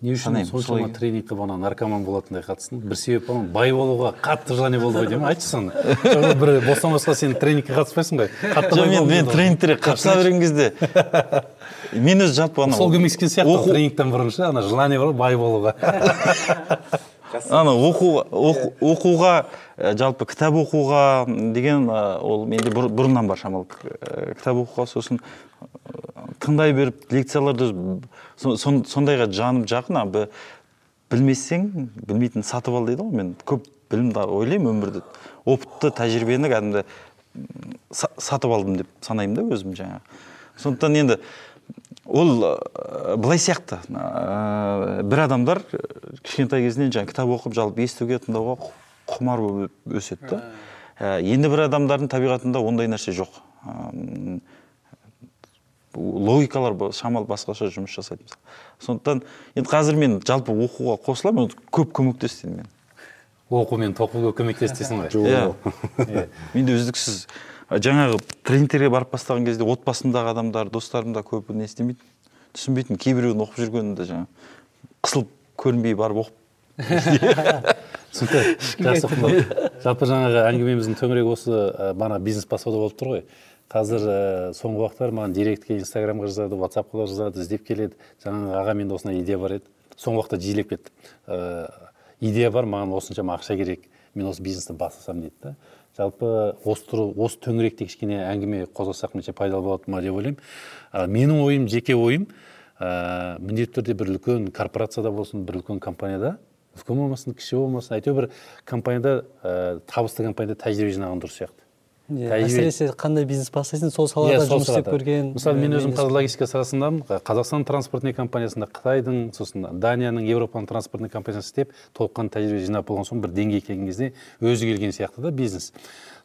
S3: не үшін соншама
S1: солай.
S3: тренингке бағана наркоман болатындай қатыстың бір себеп бар бай болуға қатты желание болды ғой деймін. Айтшы соны. Бір бостан босқа сен тренингке қатыспайсың ғой. Қатты
S1: жоқ мен мен тренингтерге қатыса берген кезде мен өзі жалпы ана
S3: сол көмектескен сияқты тренингтен бұрын ше ана желание бар ғой бай болуға.
S1: ана оқу- оқуға ә, жалпы кітап оқуға деген ол менде бұр- бұрыннан бар шамалы Ә, кітап оқуға сосын ә, тыңдай беріп лекцияларды со- сон- сондайға жаным жақын білмесең білмейтін сатып ал дейді ғой мен. Көп білімді ойлаймын өмірде опытты тәжірибені кәдімгі сатып алдым деп санаймын да өзім жаңағы. Сондықтан енді ол ә, былай сияқты. Ә, бір адамдар ә, кішкентай кезінен жаңағы кітап оқып жалпы естуге тыңдауға құмар болып өседі да. Ә, енді бір адамдардың табиғатында ондай нәрсе жоқ. Ә, логикалар шамалы басқаша жұмыс жасайды мысалы. сондықтан енді қазір мен жалпы оқуға қосыламын көп көмектесті мен.
S3: Оқу мен тоқуға көмектесті дейсің ғой.
S1: Иә. Менде үздіксіз жаңағы тренингтерге барып бастаған кезде отбасымдағы адамдар достарым да көбі не істемейтін түсінбейтін кейбіреуін оқып жүргенімде жаңағы қысылып көрінбей барып оқып
S3: түсінікті. Жақсы ұқтым жалпы жаңағы әңгімеміздің төңірегі осы ә, бағана бизнес бастауда болып тұр ғой. Қазір ә, соңғы уақыттар маған директке инстаграмға жазады ватсапқа жазады іздеп келеді. Жаңағы аға менде осындай идея бар еді. Соңғы уақытта жиілеп кетті ә, идея бар маған осыншама ақша керек. Мен осы бизнесті бастасам дейді да. Жалпы осы осы төңіректе кішкене әңгіме қозғасақ меніңше пайдалы болады ма деп ойлаймын. Менің ойым жеке ойым ә, міндетті түрде бір үлкен корпорацияда болсын бір үлкен компанияда үлкен болмасын кіші болмасын әйтеуір бір компанияда ә, табысты компанияда тәжірибе жинаған дұрыс сияқты.
S2: Иә, әсіресе қандай бизнес бастайсың сол
S3: Иә,
S2: салада
S3: сол
S2: жұмыс істеп көрген
S3: мысалы мен өзім қазір логистика саласындамын. Қазақстан транспортный компаниясында қытайдың сосын данияның еуропаның транспортный компаниясында істеп толыққанды тәжірибе жинап болған соң бір деңгейге келген кезде өзі келген сияқты да бизнес.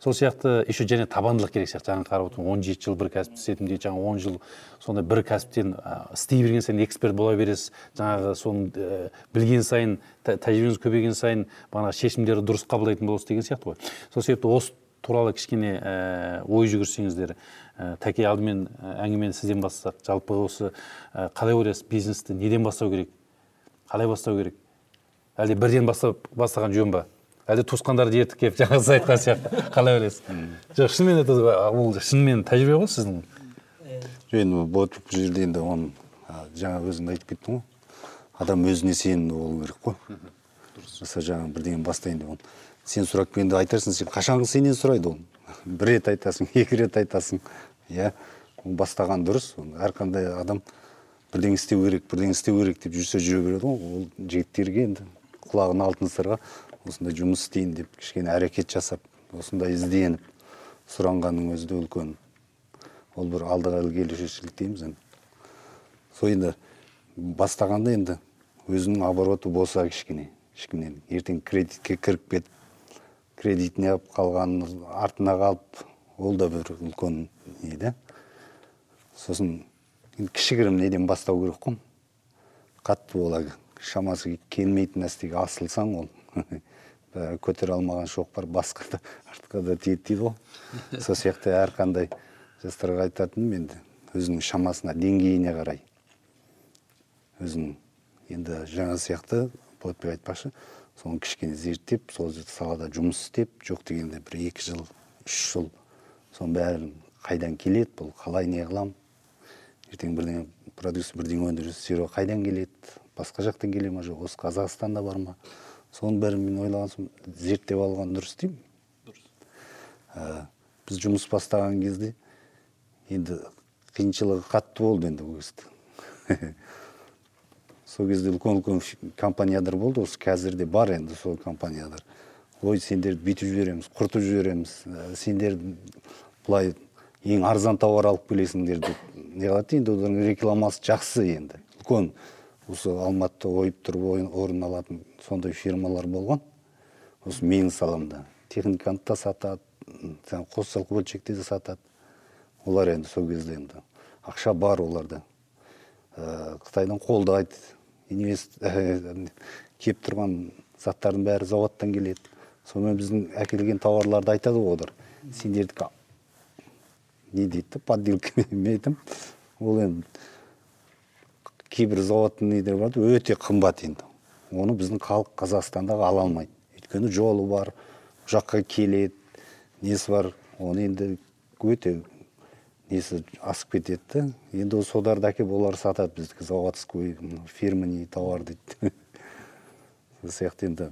S3: Сол сияқты еще және табандылық керек сияқты. Жаңа қарап отырмын он жеті жыл бір кәсіпті істедім дейді жаңа он жыл сондай бір кәсіптен істей берген сайын эксперт бола бересіз. Жаңағы соның ә, білген сайын тә- тәжірибеңіз көбейген сайын бағанағы шешімдерді дұрыс қабылдайтын боласыз деген сияқты ғой. Сол себепті осы туралы кішкене ә, ой жүгірсеңіздер. Ә, тәке алдымен ә, әңгімені сізден бастасақ. Жалпы осы ә, қалай ойлайсыз бизнесті неден бастау керек? Қалай бастау керек? Әлде бірден бастап бастаған жөн ба? Әлде туысқандарды ертіп келіп жаңа сіз айтқан сияқты. Қалай ойлайсыз? Жоқ шынымен это ол шынымен тәжірибе ғой сіздің.
S5: Жоқ енді бұл бұл жерде енді оны жаңа өзің айтып кеттің ғой. Адам өзіне сенімді болу керек қой. Мысалы жаңағы бірдеңе бастайын деп оны. Сен сұрап келгенде айтарсың сен қашанғы сенен сұрайды ол? Бір рет айтасың екі рет айтасың. Иә ол бастаған дұрыс. Әрқандай адам бірдеңе істеу керек бірдеңе істеу керек деп жүрсе жүре береді ғой. Ол жігіттерге енді құлағын алтын сырға осындай жұмыс істейін деп кішкене әрекет жасап осындай ізденіп сұранғанның өзі де үлкен. Ол бір алдыға ілгерілеушілік дейміз енді. Сол енді бастағанда енді өзінің обороты болса кішкене ешкімнен ертең кредитке кіріп кетіп кредитіне алып қалған артына қалып ол да бір үлкен не да сосын кішігірім неден бастау керек қой. Қатты бола шамасы келмейтін нәрсеге асылсаң ол. Көтере алмаған шоқпар басқа да артқа да тиеді дейді ғой. Сол сияқты әрқандай жастарға айтатыным енді өзінің шамасына деңгейіне қарай. Өзінің енді жаңа сияқты болатбек айтпақшы. Соны кішкене зерттеп сол салада жұмыс істеп жоқ дегенде бір екі жыл үш жыл соның бәрін қайдан келеді бұл қалай не қыламын ертең бірдеңе продюсер бірдеңе сериал қайдан келеді? Басқа жақтан келе ма жоқ? Осы қазақстанда бар ма? Соның бәрін мен ойлаған соң зерттеп алған дұрыс деймін ә, біз жұмыс бастаған кезде енді қиыншылығы қатты болды енді ол кезде. сол кезде үлкен үлкен компаниялар болды. Осы қазір де бар енді сол компаниялар. Ой сендерді бүйтіп жібереміз құртып жібереміз. Ә, сендер былай ең арзан тауар алып келесіңдер деп не қылады енді олардың рекламасы жақсы енді. Үлкен осы алматыда ойып тұрып орын алатын сондай фирмалар болған. Осы менің саламда техниканы да сатады жаңағы қосалқы бөлшекте де сатады. Олар енді сол кезде енді ақша бар оларда. Ә, қытайдан қолдайды инвест келіп тұрған заттардың бәрі заводтан келеді. Сонымен біздің әкелген тауарларды айтады ғой олар. Сендердікі не дейді подделка айтамын ол енді кейбір заводтың недері бар өте қымбат енді. Оны біздің халық қазақстандағы ала алмайды. Өйткені жолы бар жаққа келеді несі бар оны енді өте несі асып кетеді енді содарды әкеліп олар сатады біздікі заводской фирменный товар дейді. Сол сияқты енді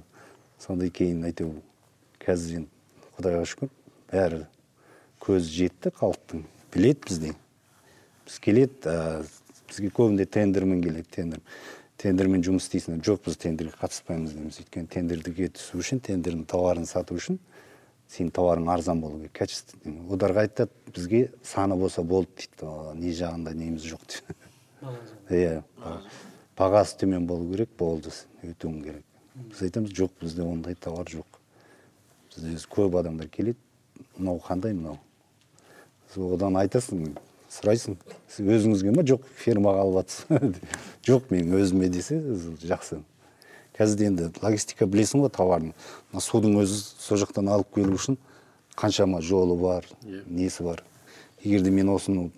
S5: сондай кейін әйтеуір қазір енді құдайға шүкір. Бәрі көзі жетті халықтың. Біледі бізде. Біз келеді ә, бізге көбінде тендермен келеді тендер. Тендермен жұмыс істейсіңдер жоқ біз тендерге қатыспаймыз дейміз. Өйткені тендерге түсу үшін тендердің товарын сату үшін сенің товарың арзан болу керек качественный оларға айтады бізге саны болса болды дейді. «О, не жағында неміз жоқ дейді. Иә ба- бағасы төмен болу керек болды өтуің керек. Біз айтамыз жоқ бізде ондай товар жоқ. Бізде көп адамдар келеді мынау қандай мынау? Одан айтасың сұрайсың сіз өзіңізге ма жоқ фирмаға алып жатсыз. Жоқ мен өзіме десе жақсы. Қазір енді логистика білесің ғой товардың мына судың өзі сол жақтан алып келу үшін қаншама жолы бар несі бар. Егер де мен осыны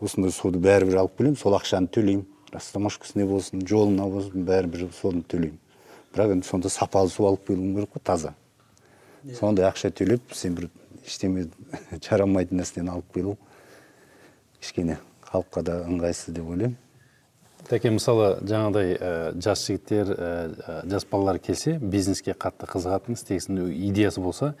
S5: осындай суды бәрібір алып келемін сол ақшаны төлеймін. Растаможкасына болсын жолына болсын бәрібір соны төлеймін. Бірақ енді сонда сапалы су алып келуім керек қой таза. Сондай ақша төлеп сен бір ештеме жарамайтын нәрсені алып келу кішкене халыққа да ыңғайсыз деп ойлаймын.
S3: Тәке мысалы жаңағыдай ә, жас жігіттер ә, жас балалар келсе бизнеске қатты қызығатын істегісін идеясы болса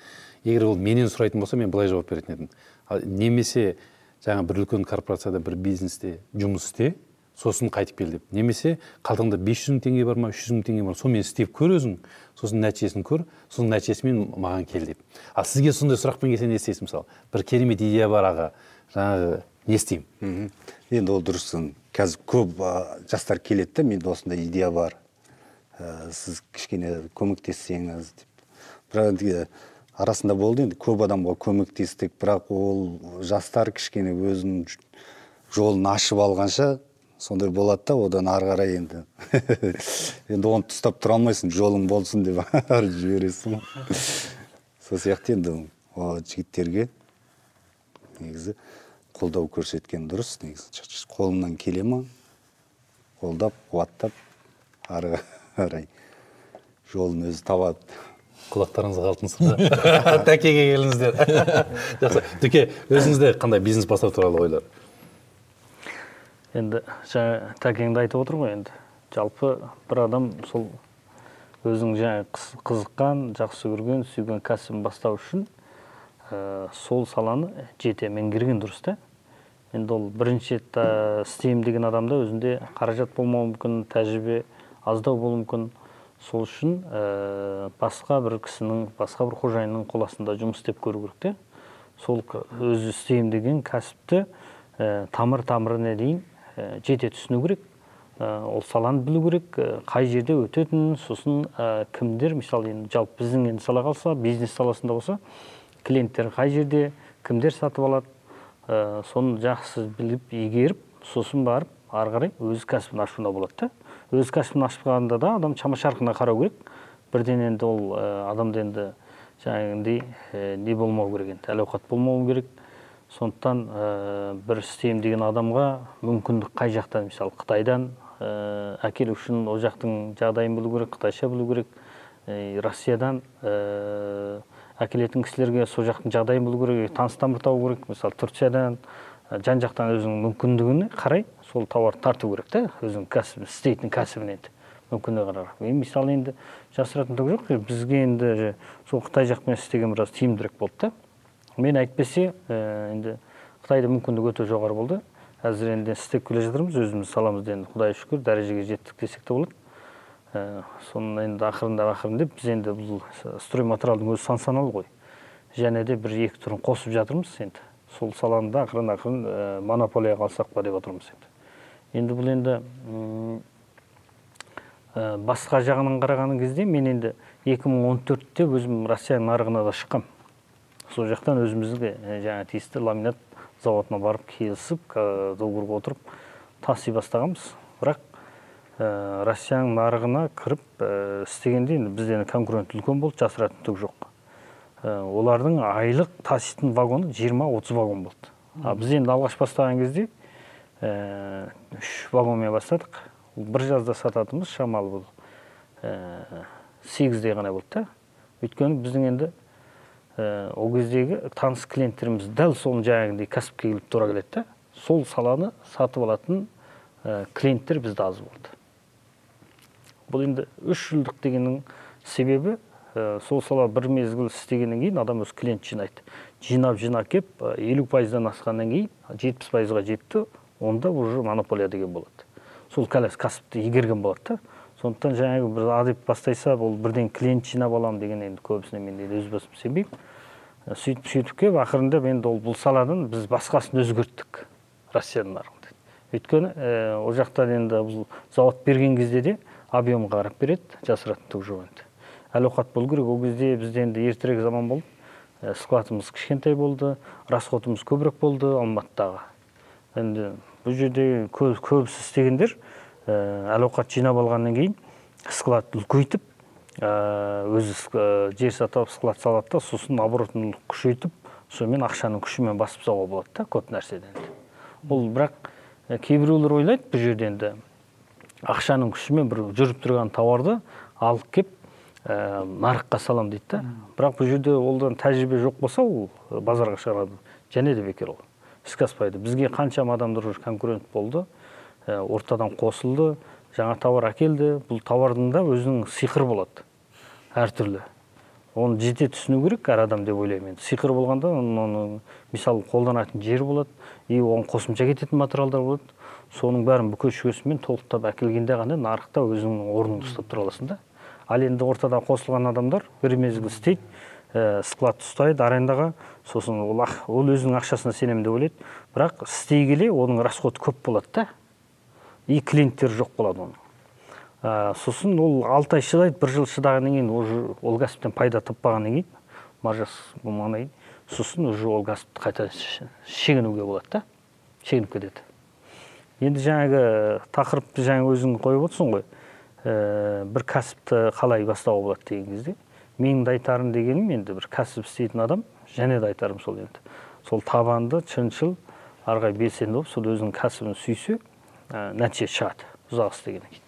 S3: егер ол менен сұрайтын болса мен былай жауап беретін едім. Ал немесе жаңа бір үлкен корпорацияда бір бизнесте жұмыс істе сосын қайтып кел деп. Немесе қалтаңда 500 мың теңге бар ма 300 мың теңге бар ма сонымен істеп көр өзің сосын нәтижесін көр соның нәтижесімен маған кел деп. Ал сізге сондай сұрақпен келсе не істейсіз мысалы? Бір керемет идея бар аға жаңағы не істеймін?
S5: Енді ол дұрыс қазір көп жастар келеді да менде осындай идея бар. Ә, сіз кішкене көмектессеңіз деп. Бірақ енді арасында болды енді көп адамға көмектестік. Бірақ ол жастар кішкене өзінің жолын ашып алғанша сондай болады да одан ары қарай енді. Енді оны ұстап тұра алмайсың жолың болсын деп ары жібересің ғой. Сол сияқты енді жігіттерге негізі. Қолдау көрсеткен дұрыс негізі. Қолымнан келе ма? Қолдап қуаттап ары қарай жолын өзі табады.
S3: Құлақтарыңызға алтын сырға тәкеге келіңіздер. Жақсы. Тәке өзіңізде қандай бизнес бастау туралы ойлар?
S4: Енді жаңа тәкеңді айтып отыр ғой енді. Жалпы бір адам сол өзінің жаңа қыз- қызыққан жақсы көрген сүйген кәсібін бастау үшін ә, сол саланы жете меңгерген дұрыс та. Енді ол бірінші рет істеймін деген адамда өзінде қаражат болмауы мүмкін тәжірибе аздау болуы мүмкін. Сол үшін ә, басқа бір кісінің басқа бір қожайынның қол астында жұмыс істеп көру керек те. Сол өзі істеймін деген кәсіпті ә, тамыр тамырына дейін ә, жете түсіну керек. Ә, ол саланы білу керек қай жерде өтетінін сосын ә, кімдер мысалы енді жалпы біздің енді сала қалса бизнес саласында болса клиенттер қай жерде кімдер сатып алады ә, соны жақсы біліп игеріп сосын барып ары қарай өз кәсібін ашуына болады да. Өз кәсібін ашқанда да адам шама шарқына қарау керек. Бірден енді ол ә, адамда енді жаңағындай ә, не болмау керек енді әл ауқат болмау керек. Сондықтан ә, бір істеймін деген адамға мүмкіндік қай жақтан мысалы қытайдан ә, әкелу үшін ол жақтың жағдайын білу керек қытайша білу керек. Ә, россиядан әкелетін кісілерге сол жақтың жағдайын білу керек таныс тамыр табу керек. Мысалы турциядан жан жақтан өзінің мүмкіндігіне қарай сол тауарды тарту керек та өзінің кәсібін істейтін кәсібін енді мүмкіндігі қарай. Мысалы енді жасыратын түк жоқ бізге енді сол қытай жақпен істеген біраз тиімдірек болды да мен әйтпесе енді қытайда мүмкіндік өте жоғары болды. Қазір енді істеп келе жатырмыз өзіміз саламызда енді құдайға шүкір дәрежеге жеттік десек те болады. Ә, соны енді ақырындап ақырындап біз енді бұл стройматериалдың өзі сан саналы ғой. Және де бір екі түрін қосып жатырмыз енді. Сол саланы да ақырын ақырын ә, монополияға алсақ па деп отырмыз енді. Енді бұл енді басқа жағынан қараған кезде мен енді 2014-те өзім россия нарығына да шыққам. Сол жақтан өзімізге жаңа тиісті ламинат зауытына барып келісіп договорға отырып таси бастағанбыз. Ә, россияның нарығына кіріп ә, істегенде енді бізде конкурент үлкен болды жасыратын түк жоқ. Ә, олардың айлық таситын вагоны 20-30 вагон болды. А біз енді алғаш бастаған кезде ә, үш вагонмен бастадық. Бір жазда сататынымыз шамалы бұл ә, сегіздей ғана болды да. Өйткені біздің енді ә, ол кездегі таныс клиенттеріміз дәл сол жаңағыдай кәсіпке келіп тура келеді да. Сол саланы сатып алатын ә, клиенттер бізде аз болды. Бұл енді үш жылдық дегеннің себебі ә, сол сала бір мезгіл істегеннен кейін адам өз клиент жинайды. Жинап жинап келіп елу пайыздан асқаннан кейін жетпіс пайызға жетті онда уже монополия деген болады. Сол кәсіпті игерген болады да. Сондықтан жаңағы бір а деп бастайса ол бірден клиент жинап аламын деген енді көбісіне мен өз басым сенбеймін. Сөйтіп сөйтіп келіп ақырындап енді ол бұл саладан біз басқасын өзгерттік россияның нарығында. Өйткені ә, ол жақтан енді бұл зауыт берген кезде де объемға қарап береді жасыратын түк жоқ енді. Әл ауқат болу керек ол кезде бізде енді ертерек заман болды. Ә, складымыз кішкентай болды расходымыз көбірек болды алматыдағы. Енді бұл жерде кө- көбісі істегендер ә, әл ауқат жинап алғаннан кейін склад үлкейтіп ә, өзі жер сатып склад салады да сосын оборотын күшейтіп сонымен ақшаның күшімен басып тастауға болады да көп нәрседен. Бұл бірақ кейбіреулер ойлайды бұл жерде енді ақшаның күшімен бір жүріп тұрған тауарды алып келіп ә, нарыққа салам дейді да. Бірақ бұл жерде олдан тәжірибе жоқ болса ол базарға шығарады. Және де бекер ол. Іске аспайды. Бізге қаншама адамдар уже конкурент болды. Ә, ортадан қосылды. Жаңа тауар әкелді. Бұл тауардың да өзінің сиқыры болады. Әртүрлі. Оны жете түсіну керек әр адам деп ойлаймын енді. Сиқыр болғанда оны, мысалы қолданатын жері болады. И оған қосымша кететін материалдар болады. Соның бәрін бүке шүгесімен толықтап әкелгенде ғана нарықта өзіңнің орныңды ұстап тұра аласың да. Ал енді ортадан қосылған адамдар бір мезгіл істейді ә, склад ұстайды арендаға. Сосын ол, ол өзінің ақшасына сенемін деп ойлайды. Бірақ істей келе оның расходы көп болады да. И клиенттер жоқ болады оның. Ә, сосын ол алты ай шыдайды бір жыл шыдағаннан кейін уже ол кәсіптен пайда таппағаннан кейін маржасы болмағаннан кейін сосын уже ол кәсіпті қайта шегінуге болады да. Шегініп кетеді. Енді жаңағы тақырыпты жаңа өзің қойып отырсың ғой. Ә, бір кәсіпті қалай бастауға болады деген кезде менің де айтарым дегенім енді бір кәсіп істейтін адам және де айтарым сол енді. Сол табанды шыншыл ары қарай белсенді болып сол өзінің кәсібін сүйсе ә, нәтиже шығады. Ұзақ істегеннен кейін.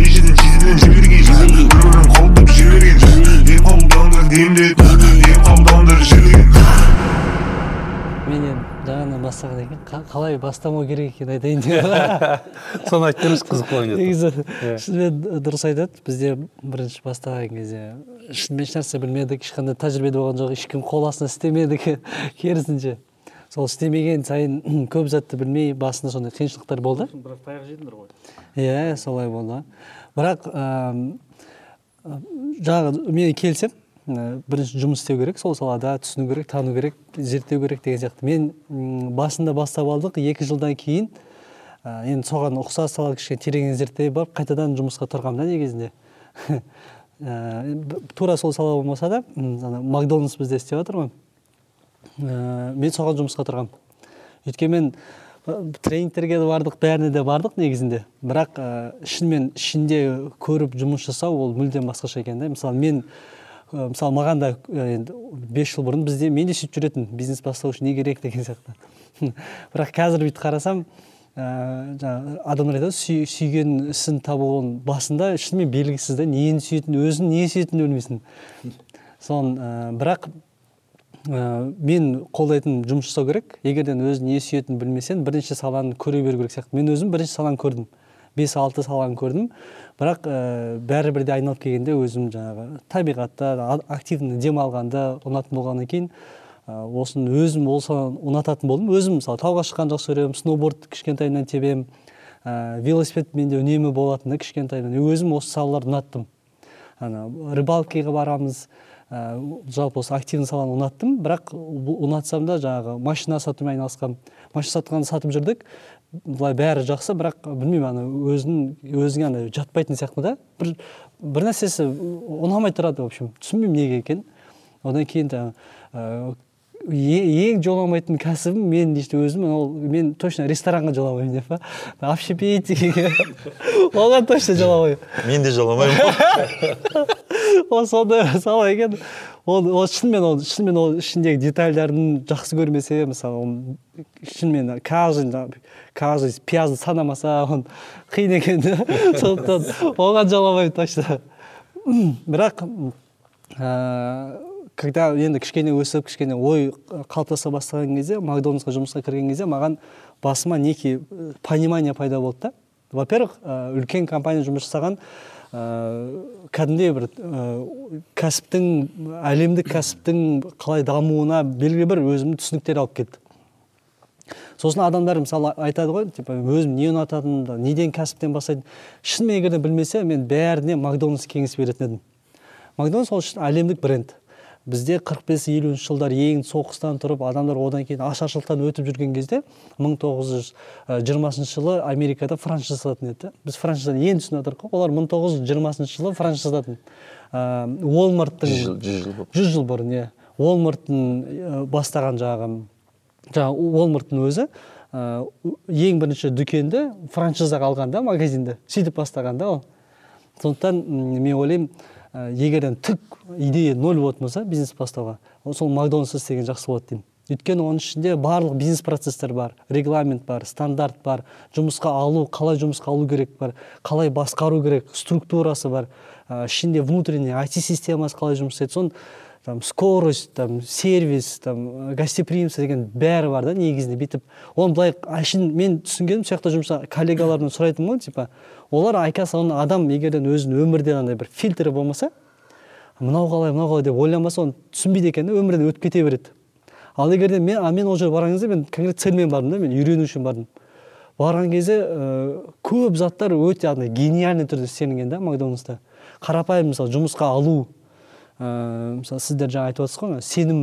S7: Жіберген
S2: мен енді жаңадан бастағаннан кейін қа- қалай бастамау керек екенін айтайын деп
S3: соны айтып беріңізші қызық болайын деп
S2: негізі шынымен дұрыс айтады. Бізде бірінші бастаған кезде шынымен ешнәрсе білмедік ешқандай тәжірибе де болған жоқ ешкім қол астында істемедік керісінше. Сол істемеген сайын көп затты білмей басында сондай қиыншылықтар болды.
S4: Бірақ таяқ жедіңдер ғой.
S2: Иә солай болды. Бірақ жаңағы мен келісемін бірінші жұмыс істеу керек сол салада түсіну керек тану керек зерттеу керек деген сияқты. Мен м, басында бастап алдық екі жылдан кейін ы, енді соған ұқсас сала кішкене терең зерттей барып қайтадан жұмысқа тұрғанмын да негізінде. Б- тура сол сала болмаса да ана макдональдс бізде істеп жатыр ғой. Ә, мен соған жұмысқа тұрғанмын өйткені мен ә, тренингтерге де бардық бәріне де бардық негізінде. Бірақ ә, шынымен ішінде көріп жұмыс жасау ол мүлдем басқаша екен да. Мысалы мен ә, мысалы маған да енді бес жыл бұрын бізде мен де сөйтіп жүретін бизнес бастау үшін не керек деген сияқты. Бірақ қазір бүйтіп қарасам ә, жаңағы адамдар айтады сүй, сүйген ісін табу ол басында шынымен белгісіз да нені сүйетінін өзін не сүйетінін білмейсің. Соны ә, бірақ ә, мен қолдайтын жұмыс жасау керек. Егерден өзің не сүйетінін білмесең бірінші саланы көре беру керек сияқты. Мен өзім бірінші саланы көрдім. Бес алты саланы көрдім. Бірақ ә, бәрібір де айналып келгенде өзім жаңағы табиғатта активно демалғанды ұнататын болғаннан кейін ә, осыны өзім ол саланы ұнататын болдым. Өзім мысалы тауға шыққанды жақсы көремін сноуборд кішкентайымнан тебемін ә, велосипед менде үнемі болатын да кішкентайымнан өзім осы салаларды ұнаттым. Ана рыбалкаға барамыз ә, жалпы осы активный саланы ұнаттым. Бірақ ұнатсам да жаңағы машина сатумен айналысқанмын машина сатқанды сатып жүрдік. Былай бәрі жақсы бірақ білмеймін ана өзінің өзіңе ана жатпайтын сияқты да. Бір бір нәрсесі ұнамай тұрады в общем. Түсінбеймін неге екенін. Одан кейін жаңағы ең жоламайтын кәсібім мен işte өзім ол мен точно ресторанға жоламаймын деп па? Общепит оған точно жоламаймын.
S1: Мен де жоламаймын
S2: ол сондай сала екен. Ол ол шынымен ол шынымен ол ішіндегі детальдарын жақсы көрмесе мысалы оны шынымен каждый каждый пиязды санамаса оны қиын екен да? Сондықтан оған жоламаймын точно. Бірақ ә, когда енді кішкене өсіп кішкене ой қалыптаса бастаған кезде макдональдсқа жұмысқа кірген кезде маған басыма некий понимание пайда болды да. Во первых үлкен компания жұмыс жасаған ә, кәдімгідей бір кәсіптің әлемдік кәсіптің қалай дамуына белгілі бір өзімнің түсініктер алып келді сосын адамдар мысалы айтады ғой типа өзім не ұнататынымды неден кәсіптен бастайтын шынымен егер білмесе мен бәріне макдональдс кеңес беретін едім. Макдональдс ол шын әлемдік бренд. Бізде 45-50 жылдар ең соғыстан тұрып адамдар одан кейін ашаршылықтан өтіп жүрген кезде 1920 жылы америкада франшиза сататын еді. Біз франшизаны енді түсініп жатырмық қой олар 1920 жылы франшиза сататын. Уолмарттың
S1: жүз жыл жүз жыл болып
S2: жүз жыл бұрын иә. Уолмарттың бастаған жаңағы жаңағы уолмарттың өзі ә, ең бірінші дүкенді франшизаға алған да магазинді сөйтіп бастаған да ол. Сондықтан мен ойлаймын егер түк идея ноль болатын болса бизнес бастауға ол сол макдональдс істеген жақсы болады деймін өйткені оның ішінде барлық бизнес процесстер бар. Регламент бар стандарт бар. Жұмысқа алу қалай жұмысқа алу керек бар. Қалай басқару керек. Структурасы бар. Ә, ішінде внутренний IT системасы қалай жұмыс істейді. Соны там скорость там сервис там гостеприимство деген бәрі бар да негізінде бүйтіп. Оны былай әшейін мен түсінгенім сол жақта жұмыс коллегаларымнан сұрайтынмын ғой типа олар оказывается оны адам егерден өзінің өмірде андай бір фильтрі болмаса мынау қалай мынау қалай деп ойланбаса оны түсінбейді екен да өмірден өтіп кете береді. Ал егер де мен а мен ол жерге барған кезде мен конкрет цельмен бардым да мен үйрену үшін бардым. Барған кезде ә, көп заттар өте андай гениальный түрде істелінген да макдональдста. Қарапайым мысалы жұмысқа алу мысалы сіздер жаңа айтып отырсыз ғой сенім.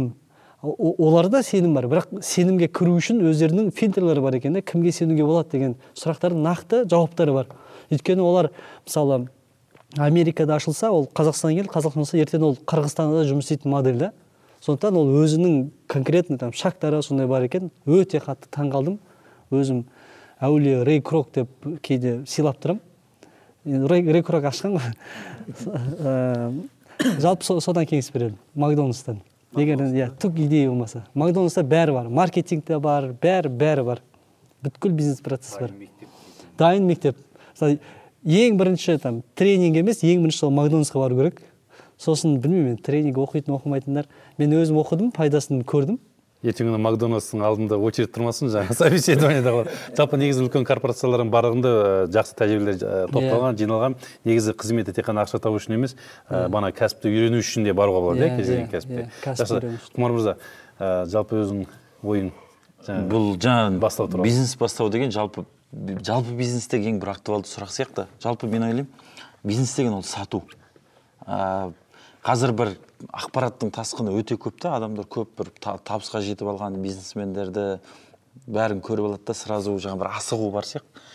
S2: Оларда сенім бар бірақ сенімге кіру үшін өздерінің фильтрлері бар екен да кімге сенуге болады деген сұрақтардың нақты жауаптары бар. Өйткені олар мысалы америкада ашылса ол қазақстанға келді қазақстан ертең ол қырғызстанда да жұмыс істейтін модель да сондықтан ол өзінің конкретный там шагтары сондай бар екен. Өте қатты таңқалдым өзім әулие рэй крок деп кейде сыйлап тұрамын. Енді рэй крок ашқан ғой. Ә, жалпы со- содан кеңес беремін макдональдстан. Егер иә түк идея болмаса. Макдональдста бәрі бар. Маркетинг те бар бәрі бәрі бар. Бүткіл бизнес процесс бар. Дайын мектеп. Мысалы ең бірінші там тренинг емес ең бірінші сол макдональдсқа бару керек. Сосын білмеймін енді тренинг оқитын оқымайтындар. Мен өзім оқыдым пайдасын көрдім.
S3: Ертеңгі күні макдональдстың алдында очередь тұрмасын жаңағы собеседованиеда қалады жалпы негізі үлкен корпорациялардың барлығында ә, жақсы тәжірибелер ә, топталған жиналған. Негізі қызметі тек қана ақша табу үшін емес ә, бана кәсіпті үйрену үшін де баруға болады иә
S2: Иә,
S3: кез келген
S2: иә,
S3: кәсіпке.
S2: иә, кәсіпті
S3: жақсы. құмар мырза жалпы өзің ойың жаңағы
S1: бұл жаңа
S3: Бастау туралы.
S1: бизнес бастау деген жалпы жалпы бизнестегі ең бір актуалды сұрақ сияқты. Жалпы мен ойлаймын бизнес деген ол сату. Қазір бір ақпараттың тасқыны өте көп та. Адамдар көп бір та- табысқа жетіп алған бизнесмендерді бәрін көріп алады да сразу жаңағы бір асығу бар сияқты.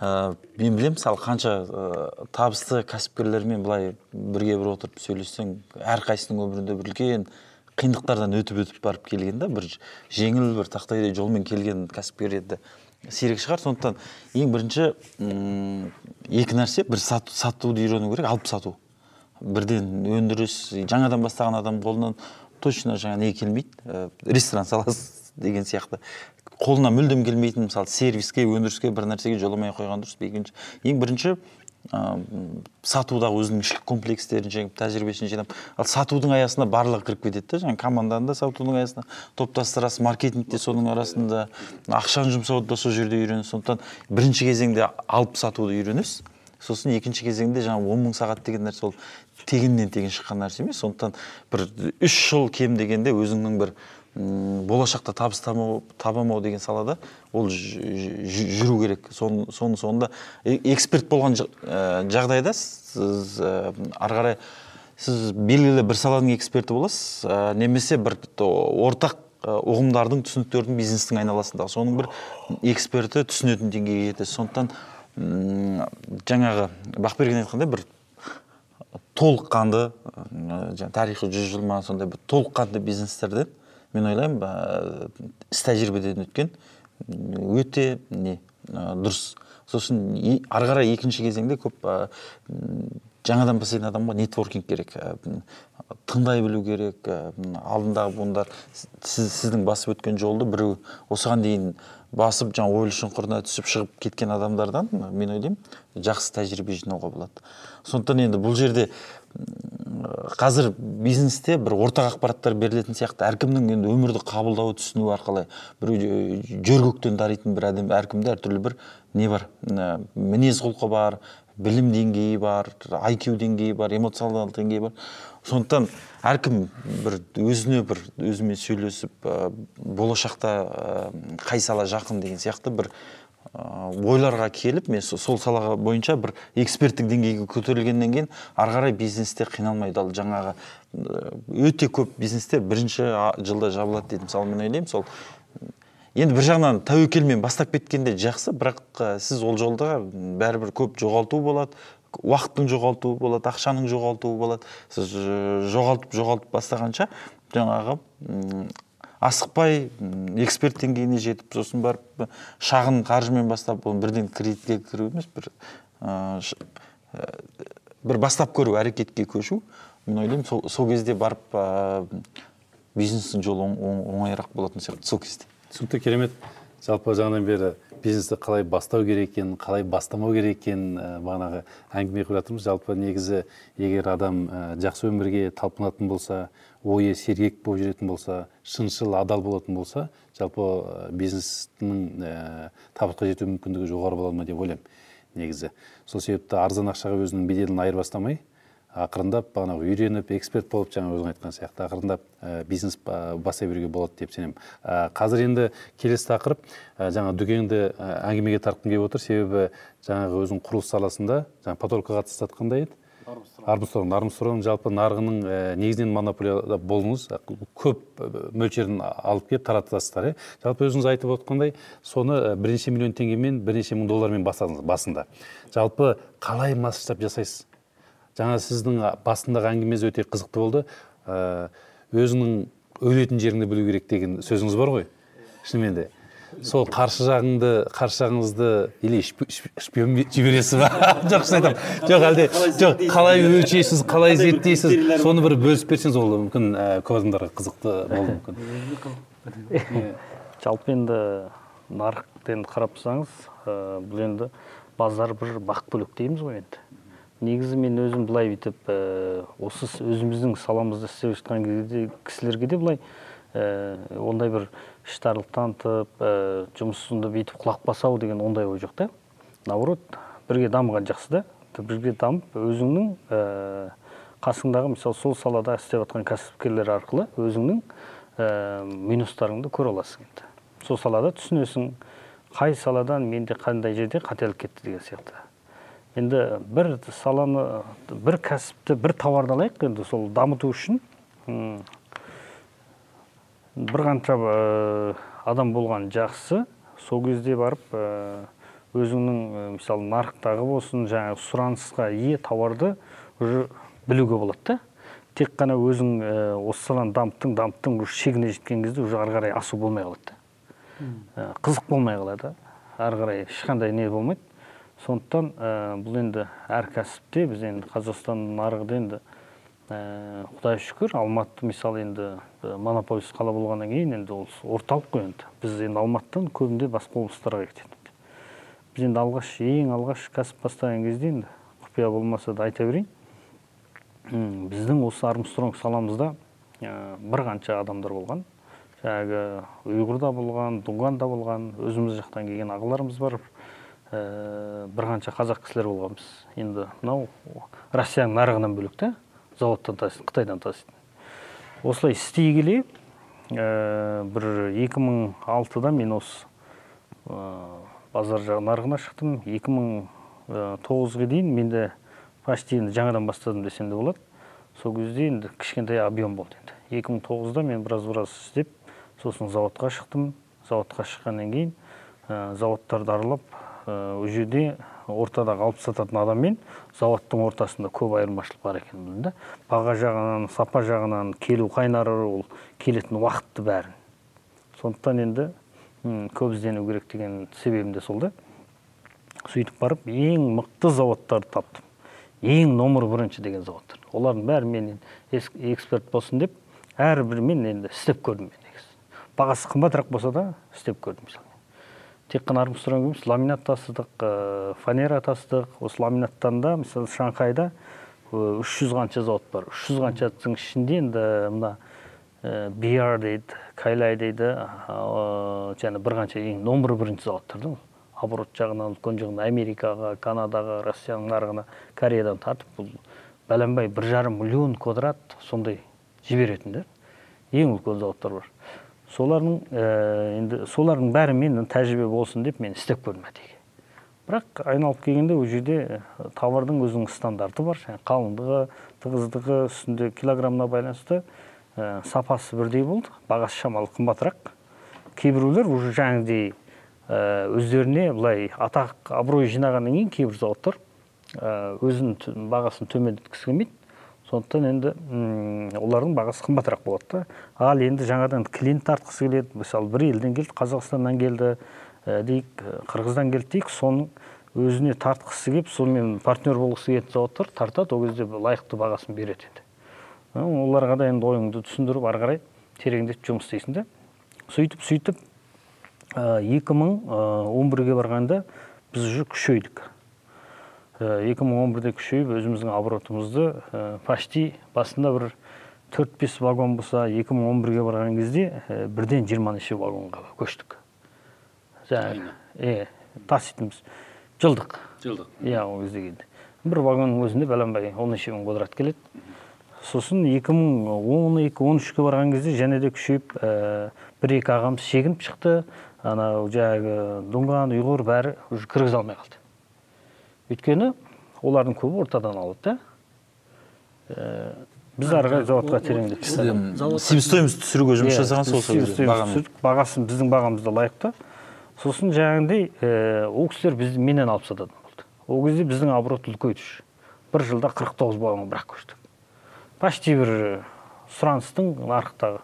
S1: Ә, мен білемін мысалы қанша ә, табысты кәсіпкерлермен былай бірге бір отырып сөйлессең әрқайсысының өмірінде бір үлкен қиындықтардан өтіп өтіп барып келген да бір жеңіл бір тақтайдай жолмен келген кәсіпкер енді сирек шығар. Сондықтан ең бірінші екі нәрсе бір сату, сатуды үйрену керек алып сату. Бірден өндіріс жаңадан бастаған адам қолынан точно жаңа не келмейді. Ә, ресторан саласыз деген сияқты. Қолына мүлдем келмейтін мысалы сервиске өндіріске бір нәрсеге жоламай қойған дұрыс. Екінші ең бірінші ә, сатудағы өзінің ішкі комплекстерін жеңіп тәжірибесін жинап ал сатудың аясына барлығы кіріп кетеді да жаңағы команданы да сатудың аясына топтастырасыз маркетинг те соның арасында. Ақшаны жұмсауды да сол жерде үйренесіз. Сондықтан бірінші кезеңде алып сатуды үйренесіз. Сосын екінші кезеңде жаңағы он мың сағат деген нәрсе ол тегіннен тегін шыққан нәрсе емес. Сондықтан бір үш жыл кем дегенде өзіңнің бір болашақта табыс табамау, деген салада ол жүру керек. Соны соны соңында э- эксперт болған ә, жағдайда сіз ә, ары қарай сіз белгілі бір саланың эксперті боласыз. Немесе бір ортақ ұғымдардың түсініктердің бизнестің айналасындағы соның бір эксперті түсінетін деңгейге жетесіз. Сондықтан жаңағы бақберген айтқандай бір толыққанды жаңағы тарихы жүз жыл ма сондай бір толыққанды бизнестерден мен ойлаймын іс тәжірибеден өткен өте не дұрыс. Сосын ары қарай екінші кезеңде көп жаңадан бастайтын адамға нетворкинг керек тыңдай білу керек алдындағы буындар сіз, сіздің басып өткен жолды біреу осыған дейін басып жаңа ойлы шұңқырына түсіп шығып кеткен адамдардан мен ойлаймын жақсы тәжірибе жинауға болады. Сондықтан енді бұл жерде қазір бизнесте бір ортақ ақпараттар берілетін сияқты. Әркімнің енді өмірді қабылдауы түсінуі арқылы жө- жер даритын бір адам әркімде әртүрлі бір не бар. Мінез құлқы бар білім деңгейі бар IQ деңгейі бар эмоционалдық деңгейі бар. Сондықтан әркім бір өзіне бір өзімен сөйлесіп болашақта қай сала жақын деген сияқты бір ойларға келіп мен со- сол салаға бойынша бір эксперттік деңгейге көтерілгеннен кейін ары қарай бизнесте қиналмайды. Ал жаңағы ә, өте көп бизнестер бірінші жылда жабылады дейді. Мысалы мен ойлаймын сол енді бір жағынан тәуекелмен бастап кеткенде жақсы бірақ ә, сіз ол жолда бәрібір көп жоғалту болады уақыттың жоғалтуы болады ақшаның жоғалтуы болады. Сіз жоғалтып жоғалтып бастағанша жаңағы асықпай эксперт деңгейіне жетіп сосын барып шағын қаржымен бастап оны бірден кредитке кіру емес бір ә, бір бастап көру әрекетке көшу. Мен ойлаймын сол, сол кезде барып ә, бизнестің жолы оң- оң- оңайырақ болатын сияқты сол кезде.
S3: түсінікті керемет. Жалпы жаңадан бері бизнесті қалай бастау керек екенін қалай бастамау керек екенін бағанағы әңгіме қылып жатырмыз. Жалпы негізі егер адам жақсы өмірге талпынатын болса ойы сергек болып жүретін болса шыншыл адал болатын болса жалпы бизнестің ә, табысқа жету мүмкіндігі жоғары болады ма деп ойлаймын негізі. Сол себепті арзан ақшаға өзінің беделін айырбастамай ақырындап бағанағы үйреніп эксперт болып жаңа өзің айтқан сияқты ақырындап ә, бизнес ба- бастай беруге болады деп сенемін. Ә, қазір енді келесі тақырып ә, жаңа дүкенді әңгімеге тартқым келіп отыр. Себебі жаңағы өзің құрылыс саласында жаңа потолкаға қатысты еді. Армстронг армстронг жалпы нарығының ә, негізінен монополияда болдыңыз көп ә, мөлшерін алып келіп таратасыздар иә жалпы өзіңіз айтып отқандай соны бірнеше миллион теңгемен бірнеше мың доллармен бастадыңыз басында. Жалпы қалай масштаб жасайсыз? Жаңа сіздің басындағы әңгімеңіз өте қызықты болды. Ә, өзіңнің өлетін жеріңді білу керек деген сөзіңіз бар ғой. Шынымен де. Сол қарсы жағыңды қарсы жағыңызды или шпи- шпи- шпион бе- жібересіз ба? Жоқ шын айтамын. Жоқ әлде жоқ қалай өлшейсіз қалай зерттейсіз? Соны бір бөлісіп берсеңіз ол мүмкін ә, көп адамдарға қызықты болуы мүмкін.
S4: Жалпы енді нарықты енді қарап тұрсаңыз ә, бұл енді базар бір бақ бөлек дейміз ғой енді. Негізі мен өзім былай бүйтіп ә, осы өзіміздің саламызда істеп жатқан кезде кісілерге де былай ондай бір іштарлық танытып ә, жұмысында бүйтіп құлақ басау деген ондай ой жоқ та. Наоборот бірге дамыған жақсы да. Бірге дамып өзіңнің ә, қасыңдағы мысалы сол салада істеп жатқан кәсіпкерлер арқылы өзіңнің ә, минустарыңды көре аласың енді. Сол салада түсінесің қай саладан менде қандай жерде қателік кетті деген сияқты. Енді бір саланы бір кәсіпті бір тауарды алайық енді сол дамыту үшін. Бір қанша ә, адам болған жақсы. Сол кезде барып ә, өзіңнің ә, мысалы нарықтағы болсын жаңағы сұранысқа ие тауарды уже білуге болады да. Тек қана өзің осы саланы дамыттың дамыттың уже шегіне жеткен кезде уже ары қарай асу болмай қалады да. Қызық болмай қалады. Ары қарай ешқандай не болмайды. Сондықтан ә, бұл енді әр кәсіпте біз енді қазақстан нарығында енді ә, құдай шүкір алматы мысалы енді ә, монополист қала болғаннан кейін енді ол орталық қой енді. Біз енді алматыдан көбінде басқа облыстарға кетеді біз енді алғаш ең алғаш кәсіп бастаған кезде енді құпия болмаса да айта берейін. Біздің осы армстронг саламызда ә, бір қанша адамдар болған. Жаңағы ұйғырда болған дуганда болған өзіміз жақтан келген ағаларымыз бар бір қанша қазақ кісілер болғанбыз. Енді мынау россияның нарығынан бөлек та заводтан таситын қытайдан таситын осылай істей келе ә, бір 2006-да мен осы ә, базар жағы нарығына шықтым. 2009-ға дейін менде почти енді жаңадан бастадым десем де болады. Сол кезде енді кішкентай объем болды енді. 2009-да мен біраз біраз істеп сосын заводқа шықтым. Заводқа шыққаннан кейін заводтарды аралап ол жерде ортадағы алып сататын адаммен заводтың ортасында көп айырмашылық бар екенін білдім да баға жағынан сапа жағынан келу қайнары ол келетін уақытты бәрін. Сондықтан енді көп іздену керек деген себебім де сол да. Сөйтіп барып ең мықты заводтарды таптым. Ең номер бірінші деген заводтар олардың бәрі мен эксперт болсын деп әрбірімен енді істеп көрдім мен негізі. Бағасы қымбатырақ болса да істеп көрдім тек қана армстронг емес ламинат тасыдық ә, фанера тасыдық осы ламинаттан да мысалы шанхайда үш жүз қанша завод бар. үш жүз қаншасының ішінде енді мына ә, BR дейді кайлай дейді және бір қанша ең номер бірінші заводтар да оборот жағынан үлкен жағынан америкаға канадаға россияның нарығына кореядан тартып бұл бәленбай бір жарым миллион квадрат сондай жіберетін да ең үлкен заводтар бар. Солардың ә, енді солардың бәрімен тәжірибе болсын деп мен істеп көрдім әдейі. Бірақ айналып келгенде ол жерде товардың өзінің стандарты бар. Жаңағы қалыңдығы тығыздығы үстінде килограммына байланысты ә, сапасы бірдей болды. Бағасы шамалы қымбатырақ. Кейбіреулер уже жаңағыдей өздеріне былай атақ абырой жинағаннан кейін кейбір заводтар ә, өзінің бағасын төмендеткісі келмейді. Сондықтан енді олардың бағасы қымбатырақ болады да. Ал енді жаңадан клиент тартқысы келеді. Мысалы бір елден келді қазақстаннан келді ә, дейік ә, қырғыздан келді дейік. Соның өзіне тартқысы келіп сонымен партнер болғысы келетін заводтар тартады. Ол кезде лайықты бағасын береді енді. Оларға да енді ойыңды түсіндіріп ары қарай тереңдетіп жұмыс істейсің да сөйтіп сөйтіп екі мың он бірге барғанда біз уже күшейдік. Екі мың он бірде күшейіп өзіміздің оборотымызды ә, почти басында бір төрт бес вагон болса екі мың он бірге барған кезде ә, бірден жиырма неше вагонға көштік. Жаңағы таситынбыз жылдық.
S3: Жылдық.
S4: Иә ол кезде келді. Бір вагонның өзінде бәленбай он неше мың квадрат келеді. Сосын 2012 он үшке барған кезде және де күшейіп ә, бір екі ағамыз шегініп шықты. Анау жаңағы дунган ұйғыр бәрі уже кіргізе алмай қалды. Өйткені олардың көбі ортадан алады да. Ә, біз ары қарай заводқа тереңдеттік
S1: себестоимость түсіруге жұмыс
S4: Иә,
S1: жасаған сол
S4: түсірдік, бағасын біздің бағамызда лайықты сосын жаңағындай ә, ол кісілер бізді менен алып сататын болды. Ол кезде біздің оборот үлкейді уже. бір жылда 49 вагон бірақ көштік. Почти бір сұраныстың нарықтағы.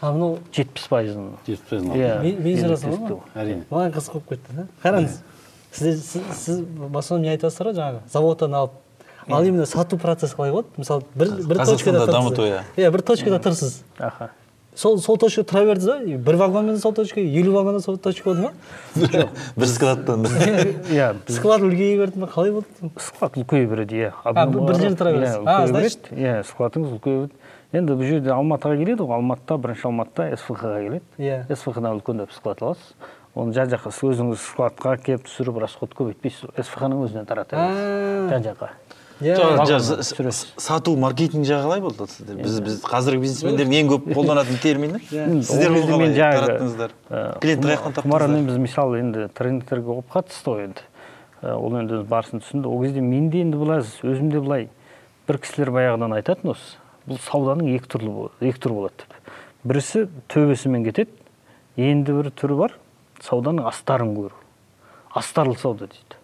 S2: А мынау
S4: жетпіс пайызын.
S3: Жетпіс пайызын
S4: иә
S2: Мен- сұрасам
S3: әрине.
S2: Маған қызық болып кетті да қараңыз сіздер сіз, сіз басынан не айтасыздар ғой жаңағы? Заводтан алып ал именно сату процесі қалай болады? Мысалы бір бір точкада
S1: дамыту, иә.
S2: иә бір точкада тұрсыз.
S4: Аха.
S2: Сол сол точкада тұра бердіңіз ба бір вагонмен сол точка елу вагонда сол точка болды ма?
S1: Бір складтан.
S4: Иә
S2: склад үлкейе берді ма қалай болды?
S4: Склад үлкейе береді иә.
S2: Бір- жерде тұра бересіз.
S4: иә
S2: А,
S4: үлкейе
S2: значит-
S4: береді. Иә складыңыз үлкейе береді. Енді бұл жерде алматыға келеді ғой. Алматыда бірінші алматыда свх ға келеді.
S2: Иә.
S4: свх дан үлкендеп склад аласыз. Оны жан жаққа сіз өзіңіз складқа келіп түсіріп расход көбейтпейсіз свх ның өзінен тарата бересіз жан жаққа.
S2: Иә.
S1: Сату маркетинг жағы қалай болды сізде біз біз қазіргі бизнесмендердің ең көп қолданатын термині сіздер
S4: Ол
S1: қалай тараттыңыздар клиент
S4: құма-
S1: қаяқтан
S4: құмарамен
S1: таптыңыздар
S4: біз мысалы енді трендтерге болып қатысты ғой енді. Ә, ол енді барысын түсінді. Ол кезде менде енді былай өзімде былай бір кісілер баяғыдан айтатын осы. Бұл сауданың екі түрлі екі түрі болады деп. Бірісі төбесімен кетеді енді бір түрі бар сауданың астарын көру. Астарлы сауда дейді.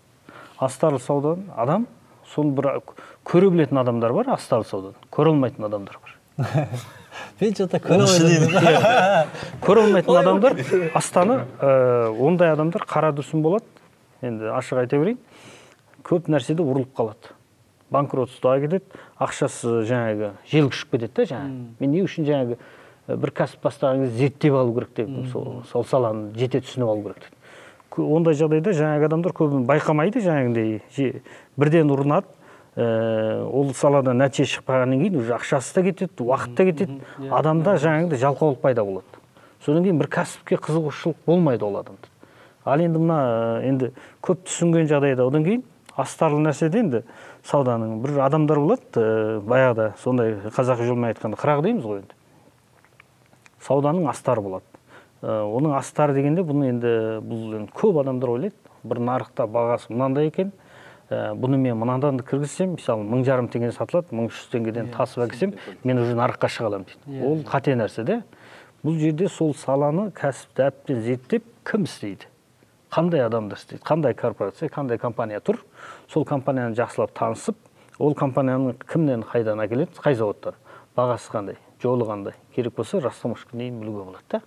S4: Астарлы саудадан адам соны бір көре білетін адамдар бар астарлы саудадан. Көре алмайтын адамдар бар.
S2: Мен что то көре
S4: алмайтын адамдар астаны ә, ондай адамдар қара дүрсін болады. Енді ашық айта берейін. Көп нәрседе ұрылып қалады. Банкротствоға кетеді ақшасы жаңағы жел ұшып кетеді да жаңағы. Мен не үшін жаңағы бір кәсіп бастаған кезде зерттеп алу керек деп сол, сол саланы жете түсініп алу керек деп. Ондай жағдайда жаңағы адамдар көбін байқамайды жаңағындай бірден ұрынады ә, ол салада нәтиже шықпағаннан кейін уже ақшасы да кетеді уақыт та кетеді. Адамда жаңағыдай жалқаулық пайда болады. Содан кейін бір кәсіпке қызығушылық болмайды ол адамда. Ал енді мына ә, енді көп түсінген жағдайда одан кейін астарлы нәрседе енді сауданың бір адамдар болады ә, баяғыда сондай қазақи жолмен айтқанда қырақ дейміз ғой енді. Сауданың астары болады. Ә, оның астары дегенде бұны енді бұл енді көп адамдар ойлайды. Бір нарықта бағасы мынандай екен. Ә, бұны мен мынадан кіргізсем мысалы мың жарым теңге сатылады мың үш жүз теңгеден тасып әкелсем мен уже нарыққа шыға аламын дейді. Ол қате нәрсе да бұл жерде сол саланы кәсіпті әбден зерттеп кім істейді? Қандай адамдар істейді? Қандай корпорация қандай компания тұр? Сол компанияны жақсылап танысып ол компанияны кімнен қайдан әкеледі? Қай заводтар бағасы қандай? Жолы қандай керек болса растаможкаға дейін білуге болады да.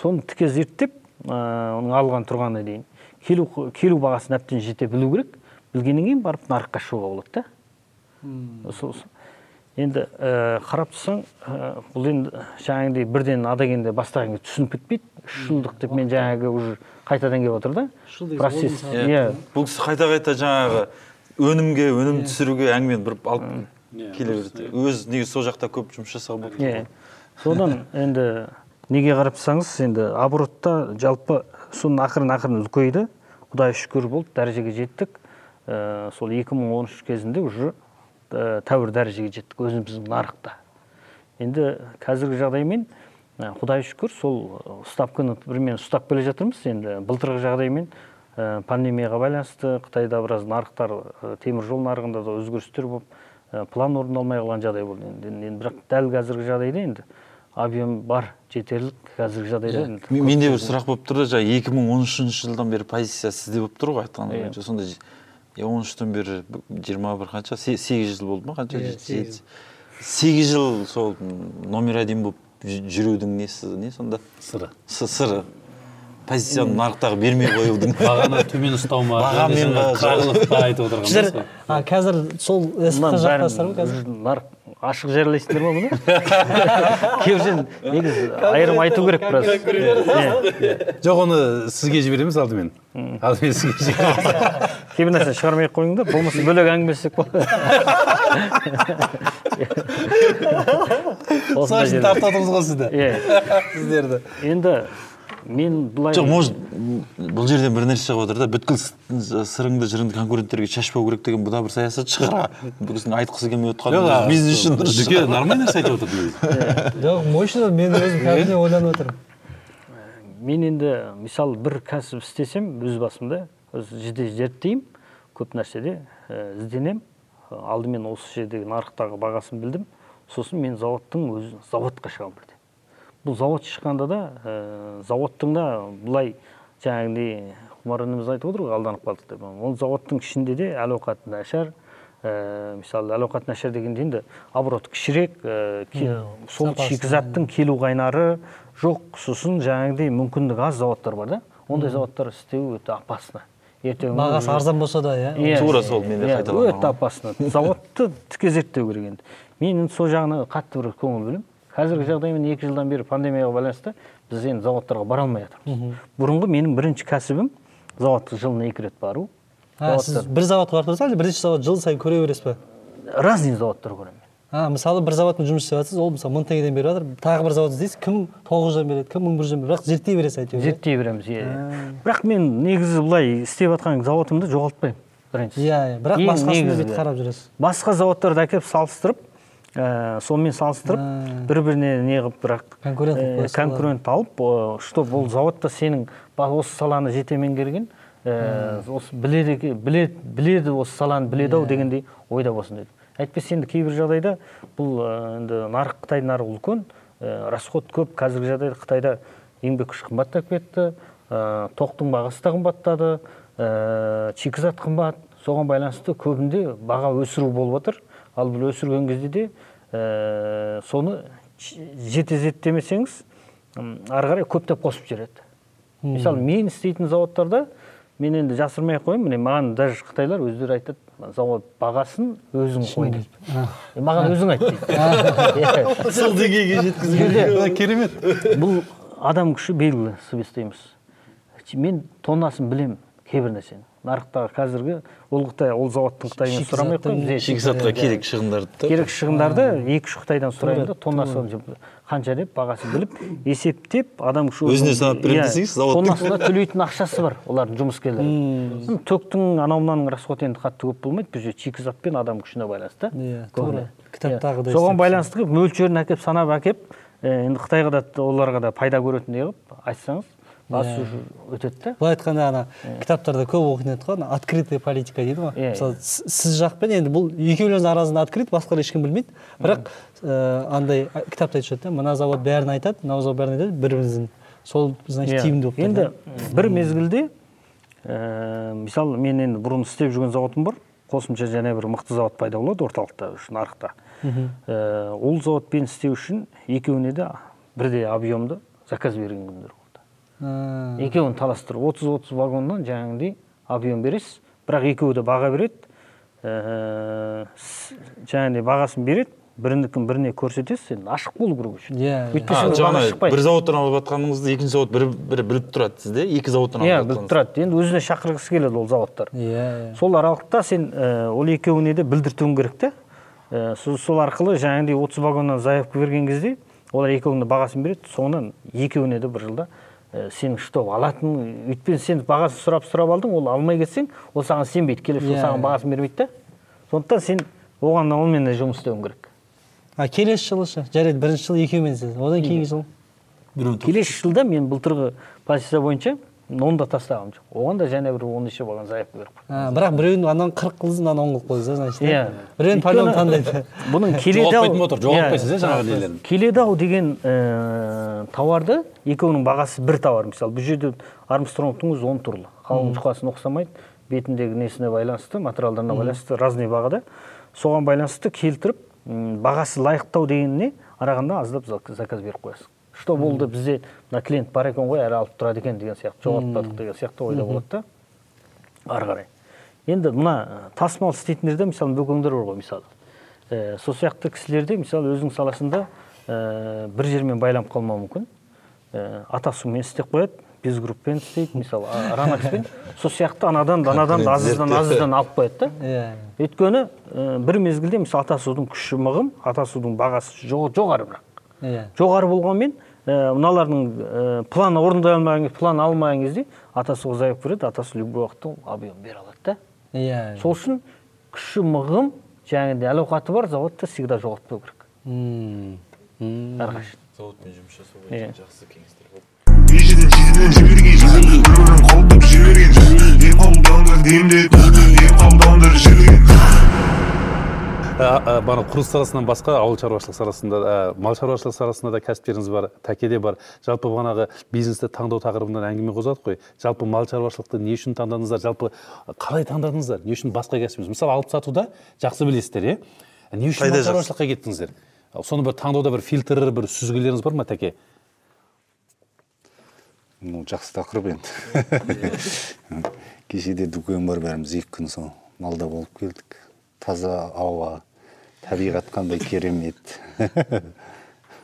S4: Соны тіке зерттеп оның алған тұрғанына дейін келу келу бағасын әбден жете білу керек. Білгеннен кейін барып нарыққа шығуға болады да. Сол енді ә, қарап тұрсаң ә, бұл енді жаңағыдай бірден ада келгенде бастаған кезде түсініп кетпейді. Үш жылдық деп мен жаңағы уже қайтадан келіп отыр да. Процесс. иә.
S1: Бұл кісі қайта қайта жаңағы өнімге өнім түсіруге әңгімені бір алып келе береді өзі негізі сол жақта көп жұмыс жасаған болды
S4: иә содан енді неге қарап тұрсаңыз енді оборотта жалпы соның ақырын ақырын үлкейді. Құдай шүкір болды дәрежеге жеттік. Ә, сол 2013 кезінде уже ә, тәуір дәрежеге жеттік өзіміздің нарықта. Енді қазіргі жағдаймен ә, құдай шүкір сол ставканы бірмен ұстап келе жатырмыз. Енді былтырғы жағдаймен ә, пандемияға байланысты қытайда біраз нарықтар ә, теміржол нарығында да өзгерістер болып план орындалмай қалған жағдай болды енді, енді бірақ дәл қазіргі жағдайда енді объем бар жетерлік қазіргі жағдайда енді
S1: Мен- менде бір сұрақ болып тұр да жаңағы екі мың он үшінші жылдан бері позиция сізде болып тұр ғой айтқан бойынша. Сонда он үштен бері жиырма бір қанша Се- сегіз жыл болды ма қанша?
S2: Иә,
S1: сегіз жыл сол номер один болып жүрудің несі не сонда?
S3: Сыры.
S1: Сы- сыры. Позицияны нарықтағы бермей қоюдың.
S3: Бағаны төмен ұстау ма?
S1: Бағамен ба,
S3: қағылық па айтып
S2: сіздер
S3: ғой
S2: а, қазір сол жақтасыздар ма қазір?
S4: нарық ашық жариялайсыңдар ма мұны кейбір жерін негізі айырым айту керек біраз.
S3: жоқ оны сізге жібереміз алдымен. Алдымен сізге жібереміз.
S4: Кейбір нәрсені шығармай ақ қойыңдар болмаса бөлек әңгімелессек
S3: сол
S4: болады
S3: үшін тартып отырмыз ғой сізді
S4: иә
S3: сіздерді
S4: енді мен былай
S1: жоқ может бұл жерден бір нәрсе шығып отыр да бүткіл сырыңды жырыңды конкуренттерге шашпау керек деген бұл да бір саясат шығар бұл кісінің айтқысы келмей отқан бизнес үшін дұрыс
S3: дүке нормальный нәрсе айтып отыр
S2: жоқ мощно мен өзім кәдімгідей ойланып отырмын.
S4: Мен енді мысалы бір кәсіп істесем өз басымда жіде зерттеймін көп нәрседе ізденемін алдымен осы жердегі нарықтағы бағасын білдім. Сосын мен заводтың өзі заводқа шығамын. Бұл завод шыққанда да ә, заводтың да былай жаңағыдай құмар ініміз айтып отыр ғой алданып қалдық деп. Ол заводтың ішінде де әл ауқаты нашар ә, мысалы әл ауқаты нашар дегенде енді оборот кішірек ә, ке- сол шикізаттың келу қайнары жоқ сосын жаңағыдай мүмкіндігі аз заводтар бар да. Ондай заводтар істеу өте опасно. Ертең
S2: бағасы арзан болса да иә?
S4: Иә,
S1: Тура
S4: иә,
S1: сол, мен де
S4: иә,
S1: қайталағаным.
S4: өте опасно. Заводты тіке зерттеу керек енді. Мен енді сол жағына қатты бір көңіл бөлемін. Қазіргі жағдаймен екі жылдан бері пандемияға байланысты біз енді заводтарға бара алмай жатырмыз. Бұрынғы менің бірінші кәсібім заводқа жылына екі рет бару.
S2: А, сіз бір заводқа барып тұрсыз әлде бірнеше завод жыл сайын көре бересіз ба?
S4: Разный заводтар көремін
S2: а мысалы бір заводпен жұмыс істеп жатсыз ол мысалы мың теңгеден беріп жатыр. Тағы бір завод іздейсіз кім тоғыз жүзден береді кім мың бір жүзден береді бірақ зерттей бересіз әйтеуір иә?
S4: зерттей береміз иә бірақ мен негізі былай істеп жатқан заводымды жоғалтпаймын бірінші
S2: иә иә. Бірақ
S4: Ең
S2: басқасын
S4: негізгі.
S2: бүйтіп қарап жүресіз.
S4: басқа заводтарды әкеліп салыстырып ә, сонымен салыстырып
S2: А.
S4: бір біріне не қылып бірақ
S2: Конкурент
S4: ә, конкурент алып ә, чтобы ол заводта сенің осы саланы жете меңгерген ә, осы біледі біледі біледі осы саланы біледі ау дегендей ойда болсын деді. Әйтпесе енді кейбір жағдайда бұл ә, енді нарық қытай нарығы үлкен ә, расход көп. Қазіргі жағдайда қытайда еңбек күші қымбаттап кетті ә, тоқтың бағасы да қымбаттады ә, шикізат қымбат. Соған байланысты көбінде баға өсіру болып отыр. Ал бұл өсірген кезде де ә, соны жете зерттемесеңіз ары қарай көптеп қосып жібереді. Мысалы мен істейтін заводтарда мен енді жасырмай ақ қояйын міне маған даже қытайлар өздері айтады завод бағасын өзің қой дейді «Е, маған өзің айт дейді.
S1: Сол деңгейге жеткізген
S3: керемет.
S4: Бұл адам күші белгілі себестейміз мен тоннасын білемін кейбір нәрсені. Нарықтағы қазіргі ол қытай ол заводтың қытаймен сұрамай ақ қояйын біз
S1: шикізатқа керек шығындарды. Да
S4: керек шығындарды екі үш қытайдан сұраймын да тоннасы қанша деп бағасын біліп есептеп адам күші
S1: Өзіне санап беремін
S4: Иә,
S1: десеңіз,
S4: тоннасына төлейтін ақшасы бар олардың жұмыскерлері төктің анау мынаның расходы енді қатты көп болмайды бұл жерде шикізат пен адам күшіне байланысты.
S2: Иә,
S4: көбіне.
S2: тура. Кітаптағыдай
S4: Иә. соған байланысты қылып мөлшерін әкеп санап әкеп ә, енді қытайға да оларға да пайда көретіндей қылып айтсаңыз ас
S2: Иә.
S4: уже өтеді да
S2: былай айтқанда ана кітаптарда көп оқитын еді ғой ана открытая политика дейді ғой.
S4: Иә,
S2: мысалы с- сіз жақпен енді бұл екеулеріңіздің арасында открыт басқалар ешкім білмейді. Бірақ ә, андай кітапта айтып да мына завод бәрін айтады мына завод бәрін айтады бір біріміздің сол значит
S4: Иә.
S2: тиімді болып
S4: енді бір мезгілде ә, мысалы мен енді бұрын істеп жүрген зауытым бар. Қосымша және бір мықты завод пайда болады орталықта үш нарықта. Ә, ол заводпен істеу үшін екеуіне де бірдей объемды заказ берген күндер екеуін таластырып отыз отыз вагоннан жаңағыдай объем бересіз бірақ екеуі де баға береді. Ә, с- жаңағыдай бағасын береді. Бірінікін біріне көрсетесіз. Енді ашық болу керек үшін
S2: Иә, иә.
S4: өйтпесе
S1: бір зауыттан алып жатқаныңызды екінші зауыт бірі бірі біліп тұрады сізде екі зауыттан
S4: иә
S1: алып
S4: біліп
S1: жатқаныңыз
S4: тұрады. Енді өзіне шақырғысы келеді ол заводтар.
S2: Иә иә.
S4: Сол аралықта сен ә, ол екеуіне де білдіртуің керек та Ә, сол, сол арқылы жаңағыдай отыз вагоннан заявка берген кезде олар екеуінің де бағасын береді. Соңынан екеуіне де бір жылда ә, сенің что алатын? Өйтпен сен бағасын сұрап сұрап алдың ол алмай кетсең ол саған сенбейді. Келесі жыл
S2: Иә,
S4: саған бағасын бермейді да сондықтан сен оған онымен де жұмыс істеуің керек.
S2: А келесі жылы ше? Жарайды бірінші жылы екеуімен одан кейінгі жыл
S4: келесі жылда мен былтырғы позиция бойынша оны да тастағаным жоқ оған да және бір он неше вагон заявка беріп қойдым.
S2: а, бірақ біреуін ананы қырық қылдыңыз мынаны он қылып да? Значит
S4: иә
S2: біреуін по-любому таңдайды
S4: бұның келеді ау
S3: Жоғалтпайтын мотор, жоғалтпайсыз иә. жаңағы нелерін.
S4: келеді ау деген ә, тауарды екеуінің бағасы бір тауар мысалы бұл жерде армстронгтың өзі он түрлі. Қалың жұқасын ұқсамайды. Бетіндегі несіне байланысты материалдарына байланысты разный бағада соған байланысты келтіріп бағасы лайықтау дегеніне қарағанда аздап зак- заказ беріп қоясың. Что болды бізде мына клиент бар екен ғой әрі алып тұрады екен деген сияқты жоғалтпадық деген сияқты ойда болады да. Ары қарай. Енді мына тасымал істейтіндерде мысалы бөкеңдер бар ғой мысалы. Ә, сол сияқты кісілерде мысалы өзінің саласында ә, бір жермен байланып қалмауы мүмкін. Ә, атасумен істеп қояды безгруппен істейді мысалы ранакспен сол сияқты анадан анадан азыздан азыздан алып қояды да.
S2: Иә.
S4: Өйткені ә, бір мезгілде мысалы атасудың күші мығым атасудың бағасы жо- жоғары бірақ.
S2: Иә.
S4: Жоғары болғанмен ә, мыналардың ә, планы орындай алмаған план алмаған кезде атасуға заявка береді атасы любой уақытта ол объем бере алады да
S2: иә.
S4: Сол үшін күші мығым жаңағыдай әл ауқаты бар заводты всегда жоғалтпау керек. Әрқашан.
S1: Зауытпен жұмыс жасау
S4: Иә.
S1: жақсы кеңестер болды.
S7: Қолдап жіберген. Қабылдаңдар жіберген
S3: бана құрылыс саласынан басқа ауыл шаруашылық саласында да мал шаруашылық саласында да кәсіптеріңіз бар тәкеде бар. Жалпы бағанағы бизнесті таңдау тақырыбынан әңгіме қозғадық қой. Жалпы мал шаруашылықты не үшін таңдадыңыздар? Жалпы қалай таңдадыңыздар? Не үшін басқа кәсіп емес мысалы алып сатуда жақсы білесіздер иә? Не үшін мал шаруашылыққа кеттіңіздер? Соны бір таңдауда бір фильтр бір сүзгілеріңіз бар ма тәке?
S5: Ну жақсы тақырып енді. Кешеде дүкен бар бәріміз екі күн сол малда болып келдік. Таза ауа табиғат қандай керемет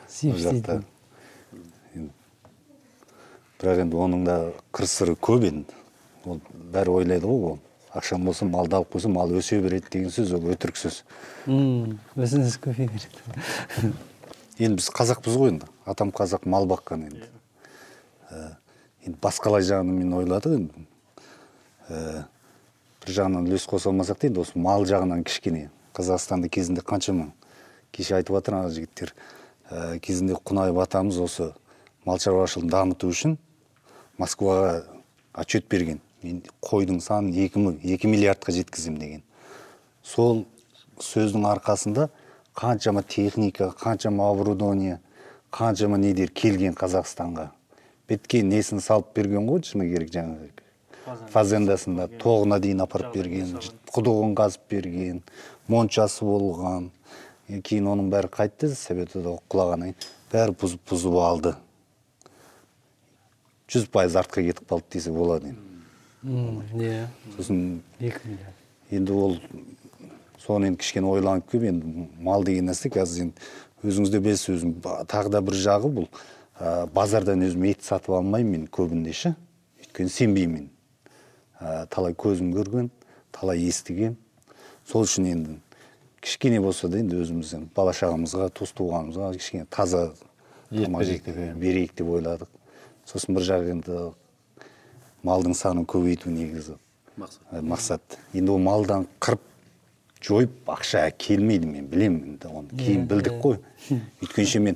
S5: жақта. бірақ енді оның да қыр сыры көп енді ол бәрі ойлайды ғой ол. Ақшам болса малды алып қойса мал өсе береді деген сөз ол өтірік сөз.
S2: Өзіңіз көбейе береді.
S5: Енді біз қазақпыз ғой енді. Атам қазақ мал баққан енді. Ә, енді басқалай жағынан мен ойладық енді. Ә, бір жағынан үлес қоса алмасақ та енді осы мал жағынан кішкене. Қазақстанда кезінде қаншама кеше айтып жатыр ана жігіттер ә, кезінде қонаев атамыз осы мал шаруашылығын дамыту үшін москваға отчет берген. Мен қойдың санын екі, ми- екі миллиардқа жеткіземін деген. Сол сөздің арқасында қаншама техника қаншама оборудование қаншама недер келген қазақстанға. Бетке несін салып берген ғой шыны керек жаңағы фазендасында. тоғына дейін апарып берген құдығын қазып берген моншасы болған. Е, кейін оның бәрі қайтты советода құлағаннан кейін бәрі бұзып бұзып алды. Жүз пайыз артқа кетіп қалды десе болады енді.
S2: Иә.
S5: Сосын
S2: екі
S5: енді ол соны енді кішкене ойланып келіп енді мал деген нәрсе қазір енді өзіңіз де білесіз өзім тағы да бір жағы бұл. Ә, базардан өзім ет сатып алмаймын мен көбінде ше өйткені сенбеймін ә, талай көзім көрген талай естіген. Сол үшін енді кішкене болса да енді өзіміздің бала шағамызға туыс туғанымызға кішкене таза тамақ
S3: берейік. деп, иә.
S5: берейік деп ойладық. Сосын бір жағы енді малдың санын көбейту негізі Ә, мақсат. енді ол малдан қырып жойып ақша келмейді мен білемін енді оны. Кейін білдік қой. Өйткенше мен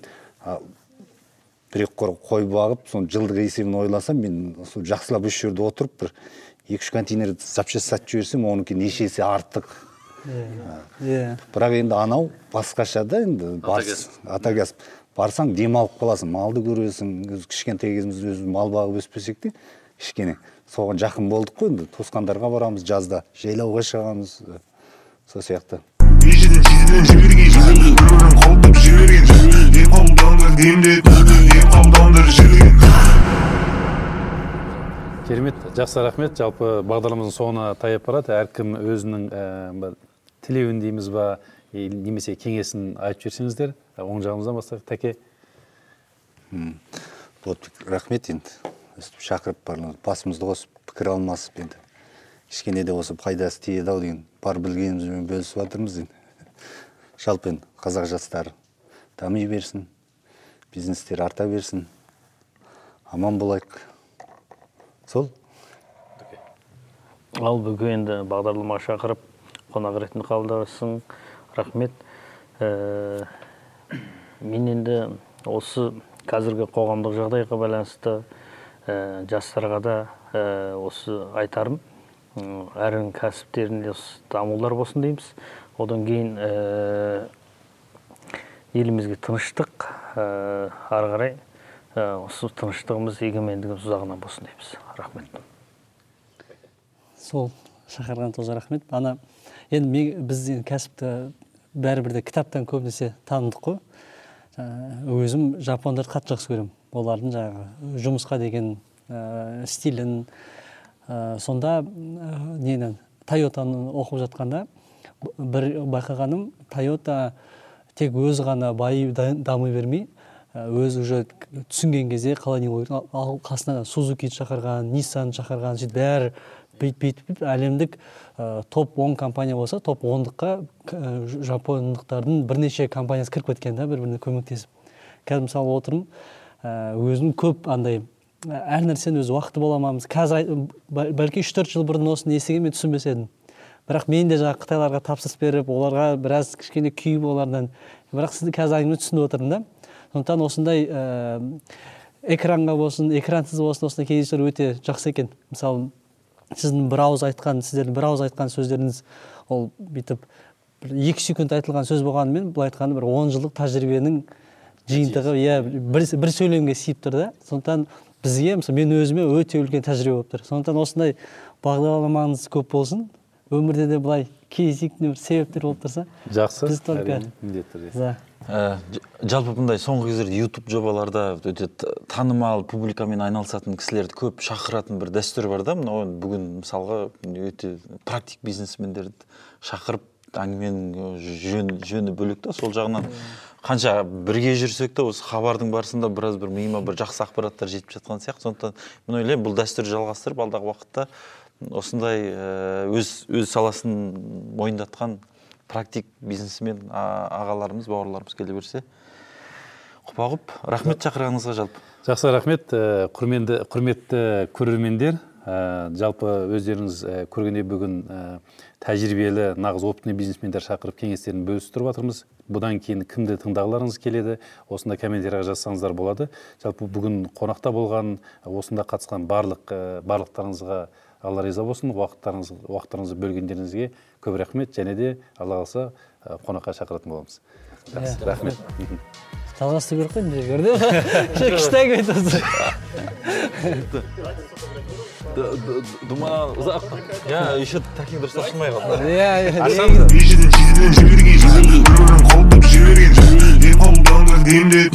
S5: бір екі қора қой бағып соны жылдық есебін ойласам мен сол жақсылап осы жерде отырып бір екі үш контейнер запчасть сатып жіберсем оныкі неше есе артық.
S2: Иә
S5: бірақ енді анау басқаша да енді барс- ата кәсіп. Барсаң демалып қаласың малды көресің өзі кішкентай кезімізде өзі мал бағып өспесек те кішкене. Соған жақын болдық қой енді туысқандарға барамыз жазда жайлауға шығамыз сол сияқты.
S3: Керемет жақсы рахмет. Жалпы бағдарламамыздың соңына таяп барады. Әркім өзінің ә, тілеуін дейміз ба немесе кеңесін айтып жіберсеңіздер ә, оң жағымыздан бастайық. Тәке
S5: болатбек рахмет енді. Өстіп шақырып барлығын. Басымызды қосып пікір алмасып енді. Кішкене де болса пайдасы тиеді ау деген. Бар білгенімізбен бөлісіп жатырмыз енді. Жалпы енді қазақ жастары дами берсін бизнестер арта берсін. Аман болайық. Сол.
S4: Ал бүгін енді бағдарламаға шақырып қонақ ретінде қабылдағансың рахмет. Ә, мен енді осы қазіргі қоғамдық жағдайға байланысты ә, жастарға да ә, осы айтарым. М, әрінің кәсіптерінде дамулар болсын дейміз. Одан кейін ә, елімізге тыныштық ә, ары қарай ә, осы тыныштығымыз егемендігіміз ұзағынан болсын дейміз. Рахмет.
S2: Сол шақырғаныңызға рахмет. Ана енді мен, біз енді кәсіпті бәрібір де кітаптан көбінесе таныдық қой. Жаңа өзім жапондарды қатты жақсы көремін. Олардың жаңағы жұмысқа деген ә, стилін ә, сонда ә, нені тойотаны оқып жатқанда бір байқағаным тойота тек өзі ғана байып да- дами бермей ә, өзі уже түсінген кезде қалай не қасына сузукиді шақырған ниссанды шақырған сөйтіп бәрі бүйтіп бүйтіп әлемдік ә, топ 10 компания болса топ ондыққа ә, жапондықтардың бірнеше компаниясы кіріп кеткен да бір біріне көмектесіп. Қазір мысалы отырмын ә, өзім көп андай әр нәрсені өз уақыты бола ма қазір ай- бәл- бәлки үш төрт жыл бұрын осыны естіген мен түсінбес едім бірақ мен де жаңағы қытайларға тапсырыс беріп оларға біраз кішкене күйіп олардан. Бірақ сізді қазір әңгіме түсініп отырмын да. Сондықтан осындай ә, экранға болсын экрансыз болсын осындай кездесулер өте жақсы екен. Мысалы сіздің бір ауыз айтқан сіздердің бір ауыз айтқан сөздеріңіз ол бүйтіп бір екі секунд айтылған сөз болғанымен былай айтқанда бір он жылдық тәжірибенің жиынтығы иә бір, бір сөйлемге сыйып тұр да. Сондықтан бізге мысалы мен өзіме өте үлкен тәжірибе болып тұр. Сондықтан осындай бағдарламаңыз көп болсын. Өмірде де былай кездесетін бір себептер болып тұрса
S3: жақсы.
S2: біз только
S3: міндетті түрде.
S2: да
S1: Ә, жалпы бұндай соңғы кездерде ютуб жобаларда өте танымал публикамен айналысатын кісілерді көп шақыратын бір дәстүр бар да мынау. Бүгін мысалға өте практик бизнесмендерді шақырып әңгіменің жөн, жөні бөлек та. Сол жағынан қанша бірге жүрсек те осы хабардың барысында біраз бір миыма бір жақсы ақпараттар жетіп жатқан сияқты. Сондықтан мен ойлаймын бұл дәстүрді жалғастырып алдағы уақытта осындай өз өз саласын мойындатқан практик бизнесмен ағаларымыз бауырларымыз келе берсе құпа құп рахмет шақырғаныңызға жалпы.
S3: Жақсы рахмет. Ә, құрменді құрметті көрермендер ә, жалпы өздеріңіз ә, көргендей бүгін ә, тәжірибелі нағыз опытный бизнесмендер шақырып кеңестерін бөлісіп тұрып жатырмыз. Бұдан кейін кімді тыңдағыларыңыз келеді осында комментарийға жазсаңыздар болады. Жалпы бүгін қонақта болған осында қатысқан барлық ә, барлықтарыңызға алла риза болсын уақыттарыңыз уақыттарыңызды бөлгендеріңізге көп рахмет және де алла қаласа ә, қонаққа шақыратын боламыз жақсы рахмет
S2: жалғастыру керек қой мына жерде күшті әңгіме айтасыз
S1: думан ұзақ иә еще такие дұрыс ашылмай қалды
S2: иә иә
S7: қолдап жіберген ем ем